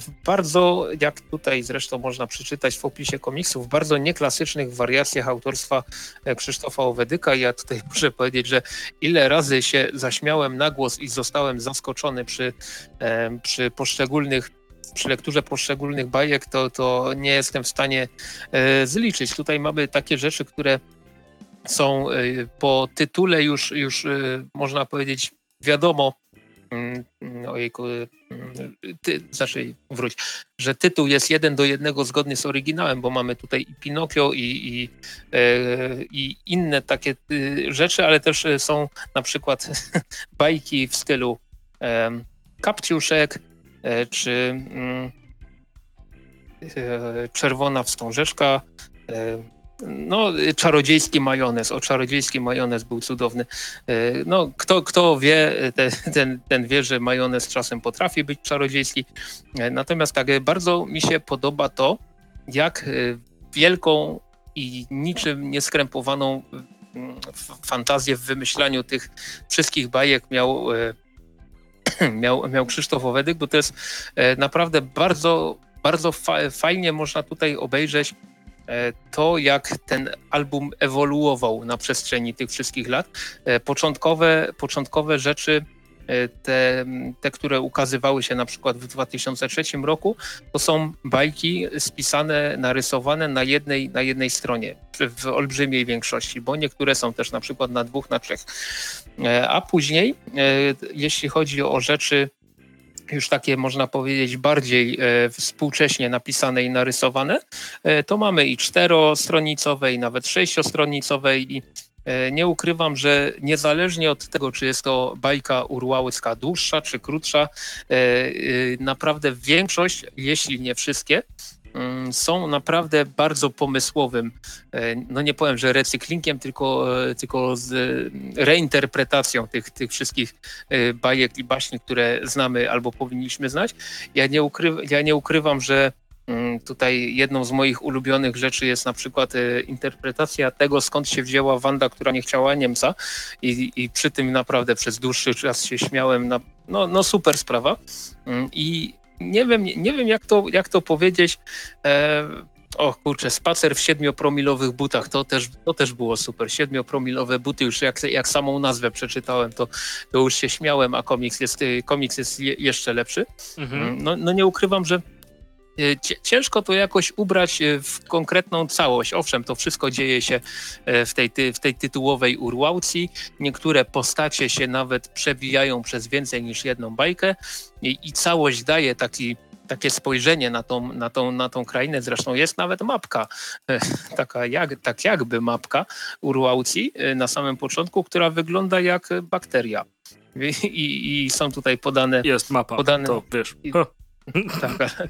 W bardzo, jak tutaj zresztą można przeczytać w opisie komiksów, w bardzo nieklasycznych wariacjach autorstwa Krzysztofa Owedyka. Ja tutaj muszę powiedzieć, że ile razy się zaśmiałem na głos i zostałem zaskoczony przy, przy poszczególnych przy lekturze poszczególnych bajek, to, to nie jestem w stanie zliczyć. Tutaj mamy takie rzeczy, które są y, po tytule już, już y, można powiedzieć wiadomo, mm, ojejku, ty, znaczy wróć, że tytuł jest jeden do jednego zgodny z oryginałem, bo mamy tutaj i Pinokio i, i, i inne takie rzeczy, ale też są na przykład bajki w stylu Kapciuszek, czy mm, Czerwona Wstążeczka, no, czarodziejski majonez. O, czarodziejski majonez był cudowny. E, no, kto, kto wie, ten, ten, wie, że majonez czasem potrafi być czarodziejski. E, natomiast tak bardzo mi się podoba to, jak e, wielką i niczym nieskrępowaną mm, fantazję w wymyślaniu tych wszystkich bajek miał, miał, miał Krzysztof Owedyk, bo to jest naprawdę bardzo, bardzo fa fajnie można tutaj obejrzeć to, jak ten album ewoluował na przestrzeni tych wszystkich lat. E, początkowe, początkowe rzeczy, e, te, te, które ukazywały się na przykład w 2003 roku, to są bajki spisane, narysowane na jednej, na jednej stronie, w olbrzymiej większości, bo niektóre są też na przykład na dwóch, na trzech. A później, jeśli chodzi o rzeczy już takie można powiedzieć bardziej e, współcześnie napisane i narysowane, e, to mamy i czterostronicowe i nawet sześciostronicowe i e, nie ukrywam, że niezależnie od tego, czy jest to bajka urłałecka dłuższa czy krótsza, naprawdę większość, jeśli nie wszystkie, są naprawdę bardzo pomysłowym, e, no nie powiem, że recyklingiem, tylko, e, tylko z reinterpretacją tych, tych wszystkich e, bajek i baśni, które znamy albo powinniśmy znać. Ja nie, ukry, ja nie ukrywam, że mm, Tutaj jedną z moich ulubionych rzeczy jest na przykład interpretacja tego, skąd się wzięła Wanda, która nie chciała Niemca i, i przy tym naprawdę przez dłuższy czas się śmiałem. Na, no, no super sprawa. Mm, I nie wiem, nie wiem jak, to, jak to powiedzieć. E, o kurczę, spacer w siedmiopromilowych butach, to też, to też było super. Siedmiopromilowe buty, już jak, jak samą nazwę przeczytałem, to, to już się śmiałem, a komiks jest, komiks jest je, jeszcze lepszy. Mhm. Mm, no, no nie ukrywam, że ciężko to jakoś ubrać e, w konkretną całość. Owszem, to wszystko dzieje się e, w tej, w tej tytułowej urwałcji. Niektóre postacie się nawet przewijają przez więcej niż jedną bajkę i, i całość daje taki takie spojrzenie na tą, na, tą, na tą krainę. Zresztą jest nawet mapka, taka jak, tak jakby mapka Urwałci na samym początku, która wygląda jak bakteria. I, i, i są tutaj podane. Jest mapa, podane, to wiesz. Tak,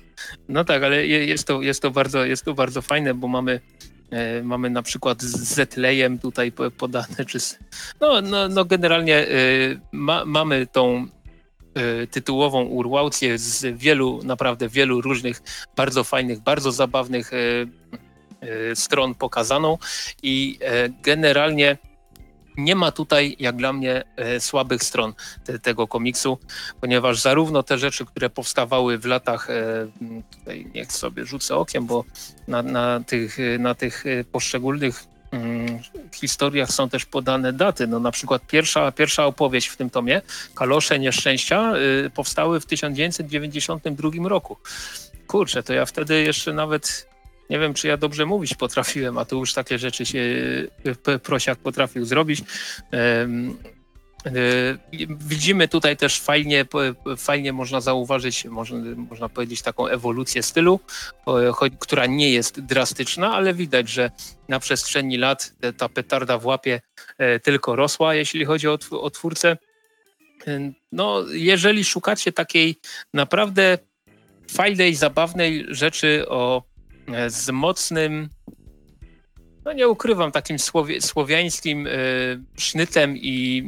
no tak, ale jest to, jest to, bardzo, jest to bardzo fajne, bo mamy, e, mamy na przykład z Zetlejem tutaj podane, czy no, no, no generalnie e, ma, mamy tą e, tytułową urwałcję z wielu, naprawdę wielu różnych, bardzo fajnych, bardzo zabawnych stron pokazaną i generalnie nie ma tutaj, jak dla mnie, e, słabych stron te, tego komiksu, ponieważ zarówno te rzeczy, które powstawały w latach, e, tutaj niech sobie rzucę okiem, bo na, na tych, na tych e, poszczególnych mm, historiach są też podane daty. No, na przykład pierwsza, pierwsza opowieść w tym tomie, Kalosze Nieszczęścia, powstały w 1992 roku. Kurczę, to ja wtedy jeszcze nawet nie wiem, czy ja dobrze mówić potrafiłem, a tu już takie rzeczy się prosiak potrafił zrobić. E, widzimy tutaj też fajnie, fajnie można zauważyć, można, można powiedzieć, taką ewolucję stylu, która nie jest drastyczna, ale widać, że na przestrzeni lat ta petarda w łapie e, tylko rosła, jeśli chodzi o, o twórcę. No, jeżeli szukacie takiej naprawdę fajnej, zabawnej rzeczy o z mocnym, no nie ukrywam, takim słowie, słowiańskim y, sznytem i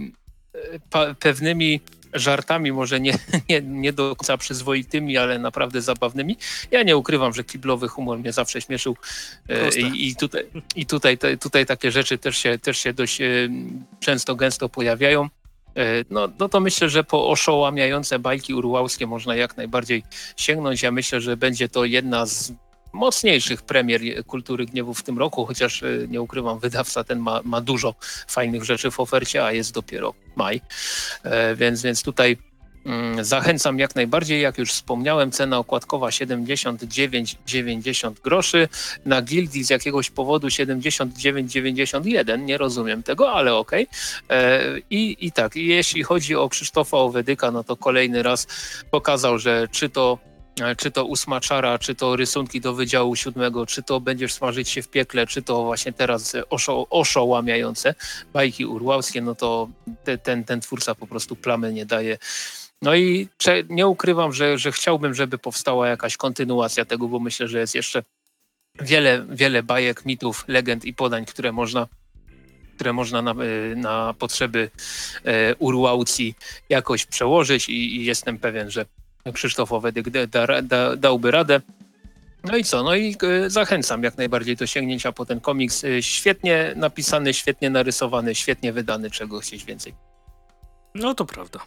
y, pewnymi żartami, może nie, nie, nie do końca przyzwoitymi, ale naprawdę zabawnymi. Ja nie ukrywam, że kiblowy humor mnie zawsze śmieszył y, i, tutaj, i tutaj, te, tutaj takie rzeczy też się, też się dość często, gęsto pojawiają. No, no to myślę, że po oszołamiające bajki urwałskie można jak najbardziej sięgnąć. Ja myślę, że będzie to jedna z mocniejszych premier Kultury Gniewu w tym roku, chociaż e, nie ukrywam, wydawca ten ma, ma dużo fajnych rzeczy w ofercie, a jest dopiero maj. E, więc, więc tutaj Mm, zachęcam jak najbardziej, jak już wspomniałem, cena okładkowa 79,90 groszy, na Gildii z jakiegoś powodu 79,91, nie rozumiem tego, ale okej. Okay. I, I tak, jeśli chodzi o Krzysztofa Owedyka, no to kolejny raz pokazał, że czy to E, czy to ósma czara, czy to rysunki do Wydziału Siódmego, czy to będziesz smażyć się w piekle, czy to właśnie teraz oszo, bajki urłałskie, no to te, ten, ten twórca po prostu plamy nie daje. No i nie ukrywam, że, że chciałbym, żeby powstała jakaś kontynuacja tego, bo myślę, że jest jeszcze wiele, wiele bajek, mitów, legend i podań, które można które można na, e, na potrzeby e, urłałcji jakoś przełożyć i, i jestem pewien, że Krzysztof Owedyk da, da, dałby radę. No i co? No i e, zachęcam jak najbardziej do sięgnięcia po ten komiks. E, świetnie napisany, świetnie narysowany, świetnie wydany, czego chcieć więcej. No to prawda.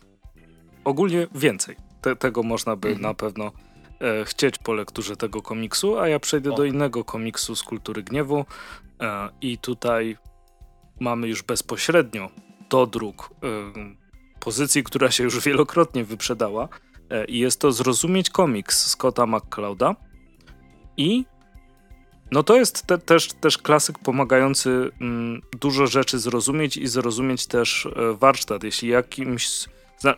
Ogólnie więcej. Te, tego można by mhm. na pewno e, chcieć po lekturze tego komiksu, a ja przejdę o. do innego komiksu z kultury gniewu e, i tutaj mamy już bezpośrednio dodruk e, pozycji, która się już wielokrotnie wyprzedała I jest to Zrozumieć komiks Scotta McClouda. I no to jest te, też, też klasyk pomagający mm, dużo rzeczy zrozumieć i zrozumieć też e, warsztat. Jeśli jakimś,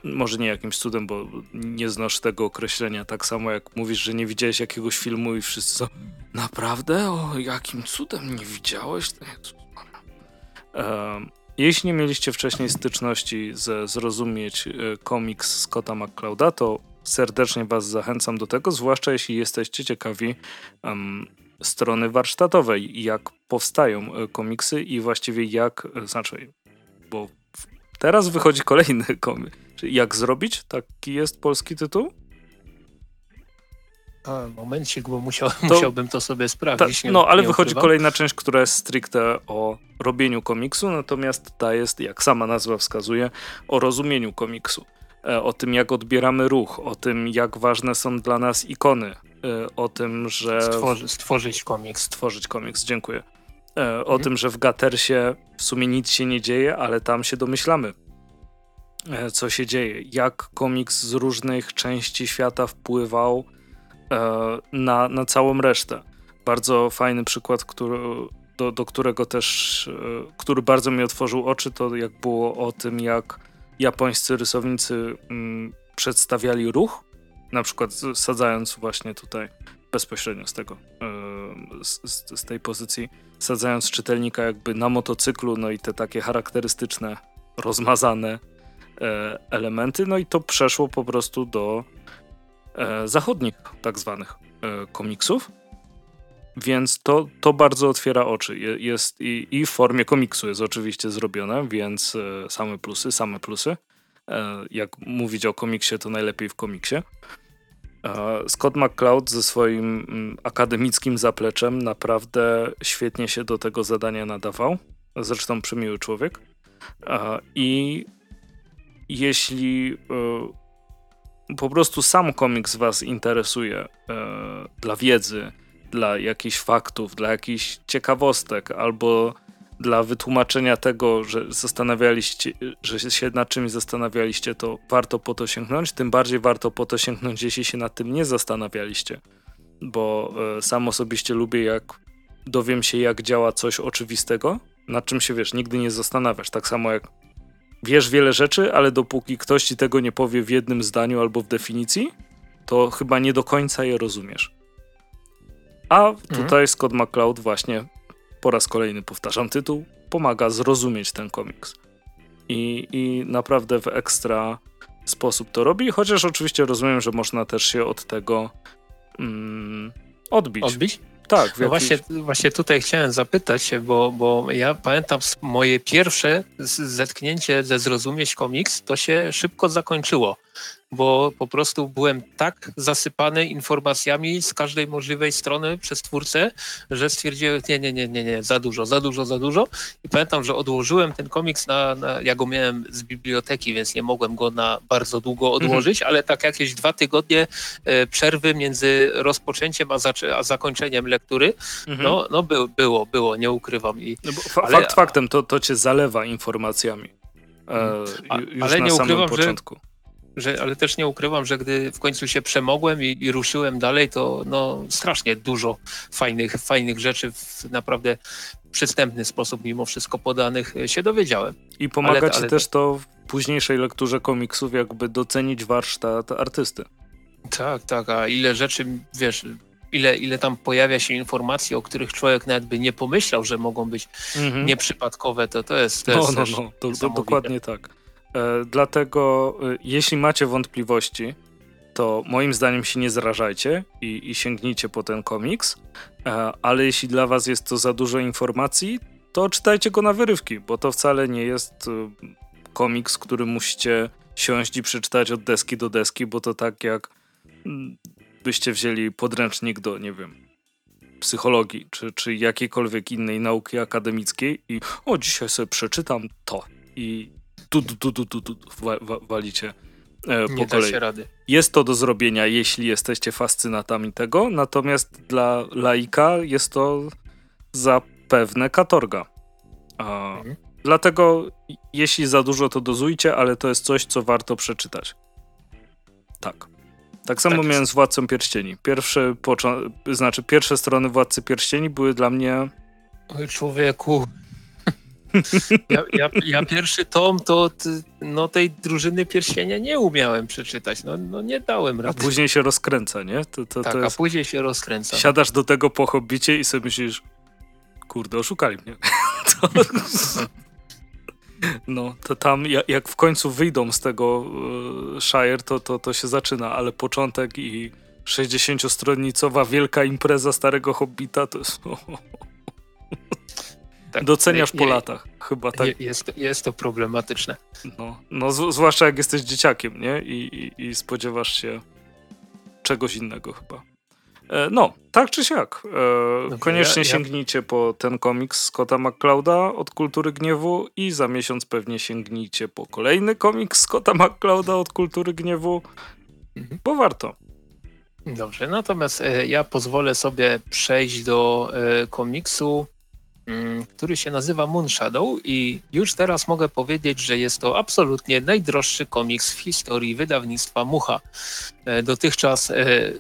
może nie jakimś cudem, bo nie znasz tego określenia, tak samo jak mówisz, że nie widziałeś jakiegoś filmu i wszyscy naprawdę? O, jakim cudem nie widziałeś? Um, jeśli nie mieliście wcześniej styczności ze zrozumieć e, komiks Scotta McClouda, to serdecznie Was zachęcam do tego, zwłaszcza jeśli jesteście ciekawi um, strony warsztatowej, jak powstają e, komiksy i właściwie jak, e, znaczy, bo teraz wychodzi kolejny komiks. Jak zrobić? Taki jest polski tytuł? A, momencik, bo musiał, to, musiałbym to sobie sprawdzić. Ta, nie, no, ale wychodzi ukrywam. kolejna część, która jest stricte o robieniu komiksu, natomiast ta jest, jak sama nazwa wskazuje, o rozumieniu komiksu. E, o tym, jak odbieramy ruch, o tym, jak ważne są dla nas ikony, e, o tym, że... Stworzy, stworzyć komiks. Stworzyć komiks, dziękuję. E, o mhm. tym, że w Gatersie w sumie nic się nie dzieje, ale tam się domyślamy, co się dzieje, jak komiks z różnych części świata wpływał na, na całą resztę. Bardzo fajny przykład, który, do, do którego też, który bardzo mi otworzył oczy, to jak było o tym, jak japońscy rysownicy mm, przedstawiali ruch, na przykład sadzając właśnie tutaj bezpośrednio z tego, yy, z, z, tej pozycji, sadzając czytelnika jakby na motocyklu, no i te takie charakterystyczne, rozmazane e, elementy, no i to przeszło po prostu do e, zachodnich tak zwanych e, komiksów. Więc to, to bardzo otwiera oczy. Jest i, i w formie komiksu jest oczywiście zrobione, więc e, same plusy, same plusy. E, jak mówić o komiksie, to najlepiej w komiksie. E, Scott McCloud ze swoim mm, akademickim zapleczem naprawdę świetnie się do tego zadania nadawał. Zresztą przymiły człowiek. I jeśli po prostu sam komiks was interesuje dla wiedzy, dla jakichś faktów, dla jakichś ciekawostek, albo dla wytłumaczenia tego, że zastanawialiście, że się nad czymś zastanawialiście, to warto po to sięgnąć. Tym bardziej warto po to sięgnąć, jeśli się nad tym nie zastanawialiście. Bo e, sam osobiście lubię, jak dowiem się, jak działa coś oczywistego, nad czym się wiesz, nigdy nie zastanawiasz. Tak samo jak wiesz wiele rzeczy, ale dopóki ktoś ci tego nie powie w jednym zdaniu albo w definicji, to chyba nie do końca je rozumiesz. A tutaj mhm. Scott McCloud właśnie po raz kolejny powtarzam tytuł, pomaga zrozumieć ten komiks. I, I naprawdę w ekstra sposób to robi, chociaż oczywiście rozumiem, że można też się od tego mm, odbić. Odbić? Tak. No właśnie, właśnie tutaj chciałem zapytać się, bo, bo ja pamiętam moje pierwsze zetknięcie ze Zrozumieć Komiks, to się szybko zakończyło bo po prostu byłem tak zasypany informacjami z każdej możliwej strony przez twórcę, że stwierdziłem, nie, nie, nie, nie, nie, za dużo, za dużo, za dużo. I pamiętam, że odłożyłem ten komiks na, na ja go miałem z biblioteki, więc nie mogłem go na bardzo długo mhm. odłożyć, ale tak jakieś dwa tygodnie e, przerwy między rozpoczęciem a, a zakończeniem lektury, mhm. no, no by, było, było, nie ukrywam. I, no fa ale, fakt faktem, to, to cię zalewa informacjami. E, już ale na nie samym ukrywam, początku. Że że, ale też nie ukrywam, że gdy w końcu się przemogłem i, i ruszyłem dalej, to no, strasznie dużo fajnych, fajnych rzeczy w naprawdę przystępny sposób, mimo wszystko podanych, e, się dowiedziałem. I pomaga ale, ci ale... też to w późniejszej lekturze komiksów, jakby docenić warsztat artysty. Tak, tak, a ile rzeczy, wiesz, ile, ile tam pojawia się informacji, o których człowiek nawet by nie pomyślał, że mogą być mhm. nieprzypadkowe, to to jest, to no, jest no, no, to, to dokładnie tak. E, dlatego e, jeśli macie wątpliwości, to moim zdaniem się nie zrażajcie i, i sięgnijcie po ten komiks, e, ale jeśli dla was jest to za dużo informacji, to czytajcie go na wyrywki, bo to wcale nie jest komiks, który musicie siąść i przeczytać od deski do deski, bo to tak jak mm, byście wzięli podręcznik do, nie wiem, psychologii, czy, czy jakiejkolwiek innej nauki akademickiej i o, dzisiaj sobie przeczytam to i tu, tu, tu, tu, tu, tu wa, wa, walicie e, po Nie kolei. Jest to do zrobienia, jeśli jesteście fascynatami tego, natomiast dla laika jest to zapewne katorga. A, mhm. Dlatego jeśli za dużo, to dozujcie, ale to jest coś, co warto przeczytać. Tak. Tak samo tak miałem z Władcą Pierścieni. Pierwsze, znaczy pierwsze strony Władcy Pierścieni były dla mnie... Oj, człowieku. Ja, ja, ja, pierwszy tom to no, tej drużyny pierścienia nie umiałem przeczytać. No, no nie dałem rady. A później się rozkręca, nie? To, to, tak, to jest... a później się rozkręca. Siadasz do tego po hobbicie i sobie myślisz, kurde, oszukali mnie. to... No, to tam jak w końcu wyjdą z tego uh, Shire, to, to, to się zaczyna, ale początek i 60-stronnicowa wielka impreza starego Hobbita to jest... Tak, Doceniasz po je, latach, chyba tak. Jest, jest to problematyczne. No, no z, zwłaszcza jak jesteś dzieciakiem, nie? I, i, I, spodziewasz się czegoś innego chyba. E, no, tak czy siak. E, koniecznie ja, sięgnijcie po ten komiks Scotta McClouda od Kultury Gniewu i za miesiąc pewnie sięgnijcie po kolejny komiks Scotta McClouda od Kultury Gniewu, mhm. bo warto. Dobrze, natomiast e, ja pozwolę sobie przejść do e, komiksu który się nazywa Moon Shadow i już teraz mogę powiedzieć, że jest to absolutnie najdroższy komiks w historii wydawnictwa Mucha. E, dotychczas e,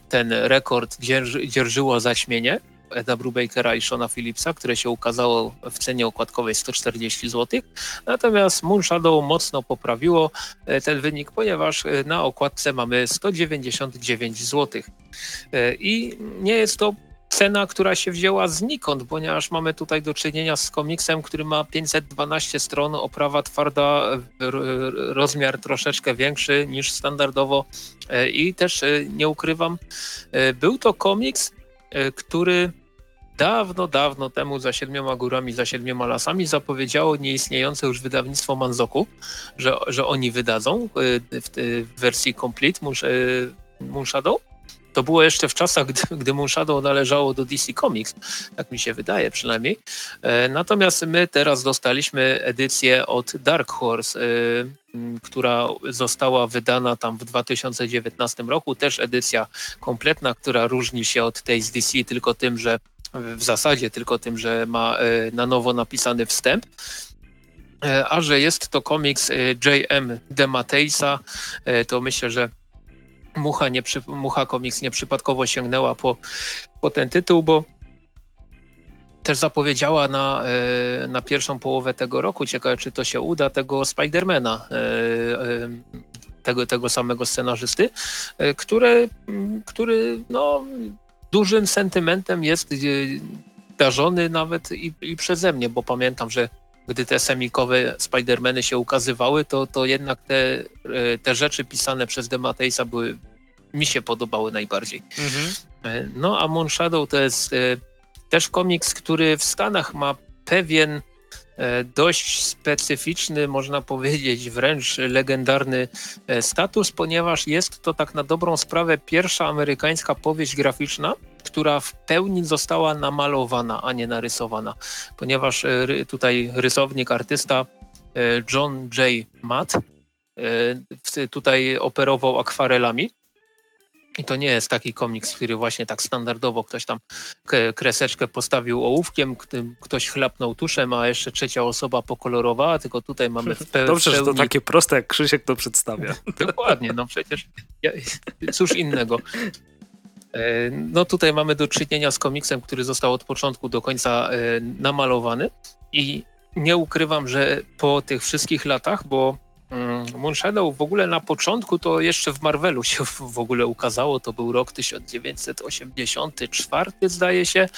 ten rekord dzierżyło zaćmienie Eda Brubakera i Shona Phillipsa, które się ukazało w cenie okładkowej 140 zł. Natomiast Moon Shadow mocno poprawiło e, ten wynik, ponieważ na okładce mamy 199 zł. I nie jest to cena, która się wzięła znikąd, ponieważ mamy tutaj do czynienia z komiksem, który ma 512 stron, oprawa twarda, rozmiar troszeczkę większy niż standardowo e, i też e, nie ukrywam, e, był to komiks, który dawno, dawno temu za siedmioma górami, za siedmioma lasami zapowiedziało nieistniejące już wydawnictwo Manzoku, że, że oni wydadzą w, w wersji complete Moon Shadow. To było jeszcze w czasach, gdy, gdy Moon należało do DC Comics, tak mi się wydaje przynajmniej. E, natomiast my teraz dostaliśmy edycję od Dark Horse, e, która została wydana tam w 2019 roku. Też edycja kompletna, która różni się od tej z DC tylko tym, że w zasadzie tylko tym, że ma e, na nowo napisany wstęp a że jest to komiks J.M. DeMatteisa, to myślę, że Mucha, nie przy, Mucha Comics nieprzypadkowo sięgnęła po, po ten tytuł, bo też zapowiedziała na, e, na pierwszą połowę tego roku, ciekawe czy to się uda, tego Spidermana, e, e, tego, tego samego scenarzysty, który, który no, dużym sentymentem jest darzony nawet i, i przeze mnie, bo pamiętam, że gdy te semikowe Spidermany się ukazywały, to, to jednak te, te rzeczy pisane przez Demateisa były mi się podobały najbardziej. Mhm. E, no a Moon Shadow to jest e, też komiks, który w Stanach ma pewien e, dość specyficzny, można powiedzieć wręcz legendarny status, ponieważ jest to tak na dobrą sprawę pierwsza amerykańska powieść graficzna, która w pełni została namalowana, a nie narysowana, ponieważ tutaj rysownik, artysta John J. Matt tutaj operował akwarelami I to nie jest taki komiks, który właśnie tak standardowo ktoś tam kreseczkę postawił ołówkiem, ktoś chlapnął tuszem, a jeszcze trzecia osoba pokolorowała, tylko tutaj mamy w pe- Dobrze, pełni... że to takie proste, jak Krzysiek to przedstawia. Dokładnie, no przecież ja, cóż innego. E, no tutaj mamy do czynienia z komiksem, który został od początku do końca e, namalowany i nie ukrywam, że po tych wszystkich latach, bo mm, Moonshadow w ogóle na początku to jeszcze w Marvelu się w ogóle ukazało, to był rok 1984 zdaje się,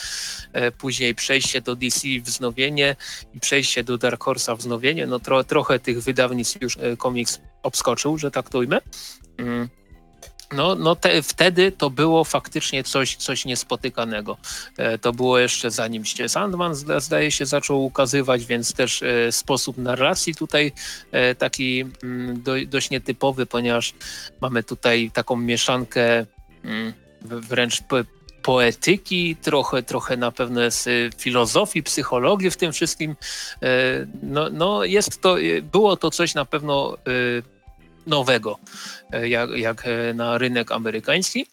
e, później przejście do DC wznowienie i przejście do Dark Horse'a wznowienie, no tro, trochę tych wydawnictw już komiks obskoczył, że tak to ujmę. No, no te, wtedy to było faktycznie coś, coś niespotykanego. E, to było jeszcze zanim się Sandman zdaje się zaczął ukazywać, więc też e, sposób narracji tutaj e, taki mm, do, dość nietypowy, ponieważ mamy tutaj taką mieszankę mm, wręcz po, poetyki, trochę, trochę na pewno jest filozofii, psychologii w tym wszystkim. No, no jest to, było to coś na pewno nowego, e, jak, jak e, na rynek amerykański.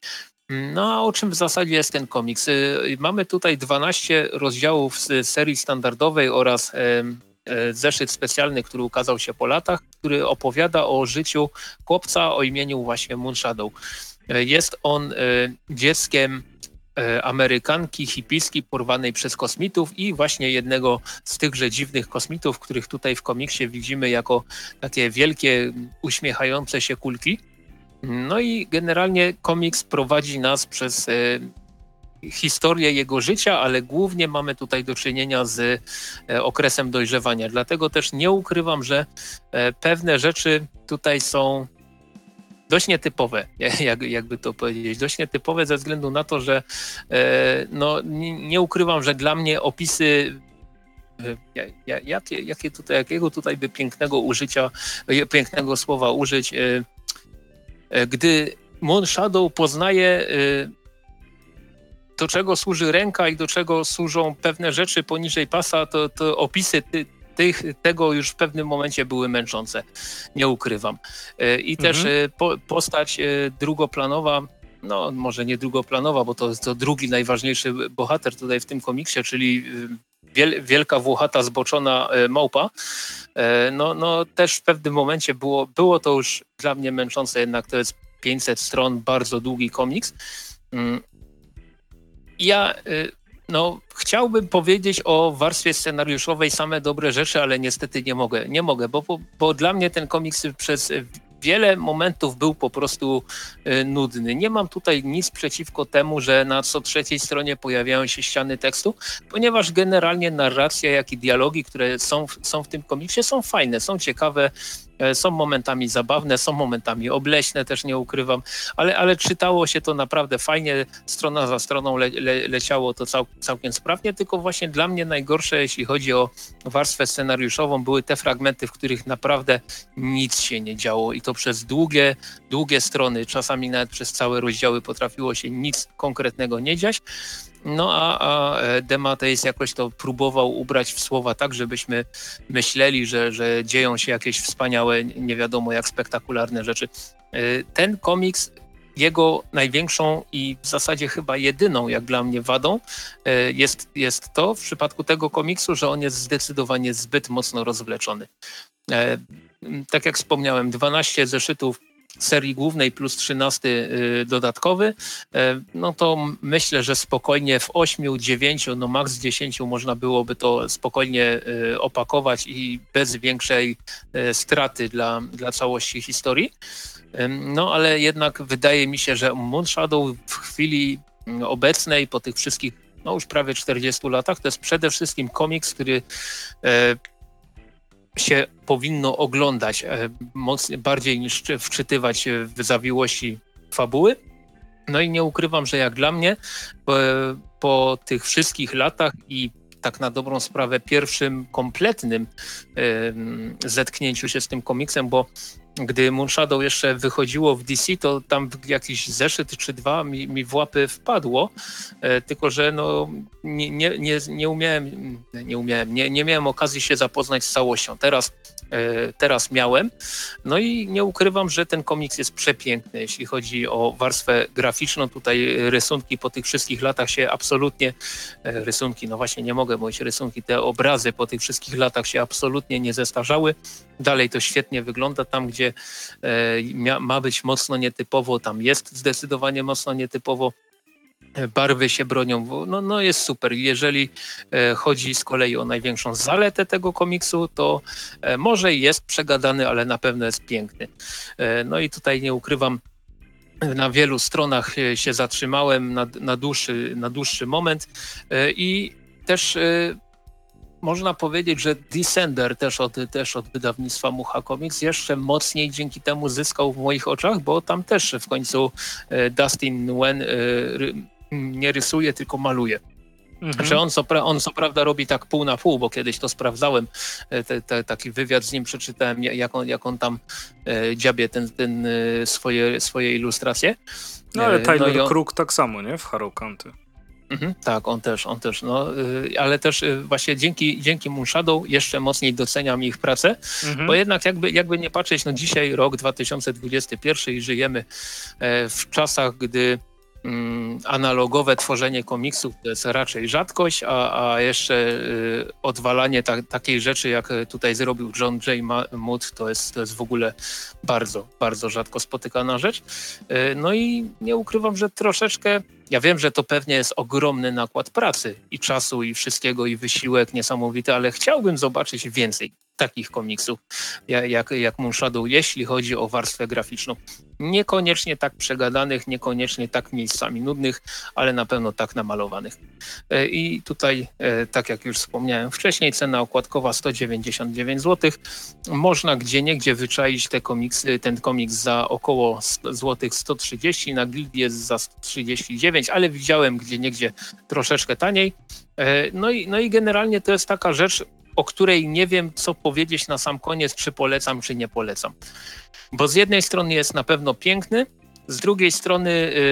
No a o czym w zasadzie jest ten komiks? E, mamy tutaj 12 rozdziałów z serii standardowej oraz zeszyt specjalny, który ukazał się po latach, który opowiada o życiu chłopca o imieniu właśnie Moonshadow. Jest on dzieckiem Amerykanki hipiskiej porwanej przez kosmitów i właśnie jednego z tychże dziwnych kosmitów, których tutaj w komiksie widzimy jako takie wielkie, uśmiechające się kulki. No i generalnie komiks prowadzi nas przez e, historię jego życia, ale głównie mamy tutaj do czynienia z e, okresem dojrzewania. Dlatego też nie ukrywam, że pewne rzeczy tutaj są dość nietypowe, jak, jakby to powiedzieć. Dość nietypowe ze względu na to, że e, no, nie, ukrywam, że dla mnie opisy e, jakie, jakie tutaj, jakiego tutaj by pięknego użycia, e, pięknego słowa użyć, gdy Moon Shadow poznaje do czego służy ręka i do czego służą pewne rzeczy poniżej pasa, to, to opisy tych, tego już w pewnym momencie były męczące, nie ukrywam. E, I też mhm. E, po, postać e, drugoplanowa, no może nie drugoplanowa, bo to jest to drugi najważniejszy bohater tutaj w tym komiksie, czyli wiel, wielka włochata zboczona małpa, no, no też w pewnym momencie było, było to już dla mnie męczące, jednak to jest 500 stron, bardzo długi komiks. Mm. Ja no, chciałbym powiedzieć o warstwie scenariuszowej same dobre rzeczy, ale niestety nie mogę. Nie mogę, bo, bo, bo dla mnie ten komiks przez wiele momentów był po prostu y, nudny. Nie mam tutaj nic przeciwko temu, że na co trzeciej stronie pojawiają się ściany tekstu, ponieważ generalnie narracja, jak i dialogi, które są, są w tym komiksie, są fajne, są ciekawe, E, są momentami zabawne, są momentami obleśne, też nie ukrywam, ale, ale czytało się to naprawdę fajnie, strona za stroną le, le, leciało to cał, całkiem sprawnie, tylko właśnie dla mnie najgorsze, jeśli chodzi o warstwę scenariuszową, były te fragmenty, w których naprawdę nic się nie działo i to przez długie, długie strony, czasami nawet przez całe rozdziały potrafiło się nic konkretnego nie dziać. No a, a e, Demateis jakoś to próbował ubrać w słowa tak, żebyśmy myśleli, że, że dzieją się jakieś wspaniałe, nie wiadomo jak spektakularne rzeczy. E, ten komiks jego największą i w zasadzie chyba jedyną, jak dla mnie, wadą e, jest, jest to w przypadku tego komiksu, że on jest zdecydowanie zbyt mocno rozwleczony. Tak jak wspomniałem, 12 zeszytów serii głównej plus 13 y, dodatkowy, y, no to myślę, że spokojnie w 8, 9, no maks 10 można byłoby to spokojnie y, opakować i bez większej straty dla, dla całości historii. No ale jednak wydaje mi się, że Moon Shadow w chwili obecnej, po tych wszystkich no już prawie 40 latach, to jest przede wszystkim komiks, który się powinno oglądać e, mocniej, bardziej niż wczytywać w zawiłości fabuły. No i nie ukrywam, że jak dla mnie po, po tych wszystkich latach i tak na dobrą sprawę pierwszym kompletnym zetknięciu się z tym komiksem, bo gdy Moonshadow jeszcze wychodziło w DC, to tam jakiś zeszyt czy dwa mi, mi w łapy wpadło, e, tylko że no, nie, nie, nie, nie umiałem, nie, umiałem nie, nie miałem okazji się zapoznać z całością. Teraz teraz miałem. No i nie ukrywam, że ten komiks jest przepiękny, jeśli chodzi o warstwę graficzną. Tutaj rysunki po tych wszystkich latach się absolutnie, e, rysunki, no właśnie nie mogę mówić rysunki, te obrazy po tych wszystkich latach się absolutnie nie zestarzały. Dalej to świetnie wygląda. Tam, gdzie ma być mocno nietypowo, tam jest zdecydowanie mocno nietypowo barwy się bronią. No, no jest super. Jeżeli e, chodzi z kolei o największą zaletę tego komiksu, to e, może jest przegadany, ale na pewno jest piękny. E, no i tutaj nie ukrywam, na wielu stronach się zatrzymałem na, na, dłuższy, na dłuższy moment i też można powiedzieć, że Descender też od, też od wydawnictwa Mucha Comics jeszcze mocniej dzięki temu zyskał w moich oczach, bo tam też w końcu Dustin Wen nie rysuje, tylko maluje. Mhm. Znaczy on co, on co prawda robi tak pół na pół, bo kiedyś to sprawdzałem, e, te, te, taki wywiad z nim przeczytałem, jak on, jak on tam e, dziabie ten, ten, e, swoje, swoje ilustracje. No ale Tyler no on... Kruk tak samo, nie? W Harrow County. Mhm, tak, on też, on też, no, ale też właśnie dzięki, dzięki Moonshadow jeszcze mocniej doceniam ich pracę, mhm. bo jednak jakby, jakby nie patrzeć, no dzisiaj rok 2021 i żyjemy w czasach, gdy analogowe tworzenie komiksów to jest raczej rzadkość, a, a jeszcze y, odwalanie ta, takiej rzeczy, jak tutaj zrobił John J. Mood, to jest, to jest w ogóle bardzo, bardzo rzadko spotykana rzecz. Y, no i nie ukrywam, że troszeczkę, ja wiem, że to pewnie jest ogromny nakład pracy i czasu i wszystkiego i wysiłek niesamowity, ale chciałbym zobaczyć więcej takich komiksów jak, jak Moon jeśli chodzi o warstwę graficzną. Niekoniecznie tak przegadanych, niekoniecznie tak miejscami nudnych, ale na pewno tak namalowanych. E, I tutaj, e, tak jak już wspomniałem wcześniej, cena okładkowa 199 zł. Można gdzie niegdzie wyczaić te komiksy, ten komiks za około złotych 130, na Guild jest za 139, ale widziałem gdzie niegdzie troszeczkę taniej. E, no i, no i generalnie to jest taka rzecz, o której nie wiem, co powiedzieć na sam koniec, czy polecam, czy nie polecam. Bo z jednej strony jest na pewno piękny, z drugiej strony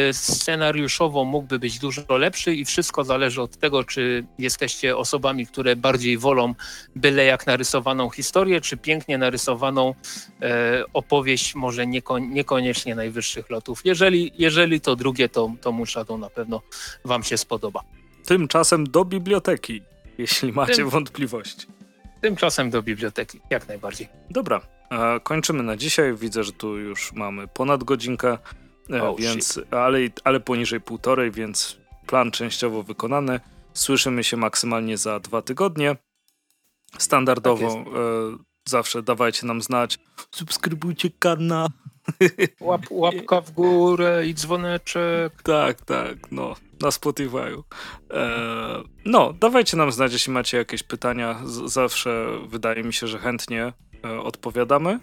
y, scenariuszowo mógłby być dużo lepszy i wszystko zależy od tego, czy jesteście osobami, które bardziej wolą byle jak narysowaną historię, czy pięknie narysowaną e, opowieść, może nieko, niekoniecznie najwyższych lotów. Jeżeli, jeżeli to drugie, to, to muszę, to na pewno Wam się spodoba. Tymczasem do biblioteki, jeśli macie Tym... wątpliwości. Tymczasem do biblioteki, jak najbardziej. Dobra, e, kończymy na dzisiaj. Widzę, że tu już mamy ponad godzinkę, e, oh, więc, ale, ale poniżej półtorej, więc plan częściowo wykonany. Słyszymy się maksymalnie za dwa tygodnie. Standardowo tak e, zawsze dawajcie nam znać. Subskrybujcie kanał. Łap, łapka w górę i dzwoneczek. Tak, tak, no na Spotify'u. E, no, dawajcie nam znać, jeśli macie jakieś pytania. Z zawsze wydaje mi się, że chętnie e, odpowiadamy.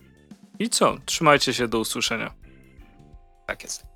I co? Trzymajcie się, do usłyszenia. Tak jest.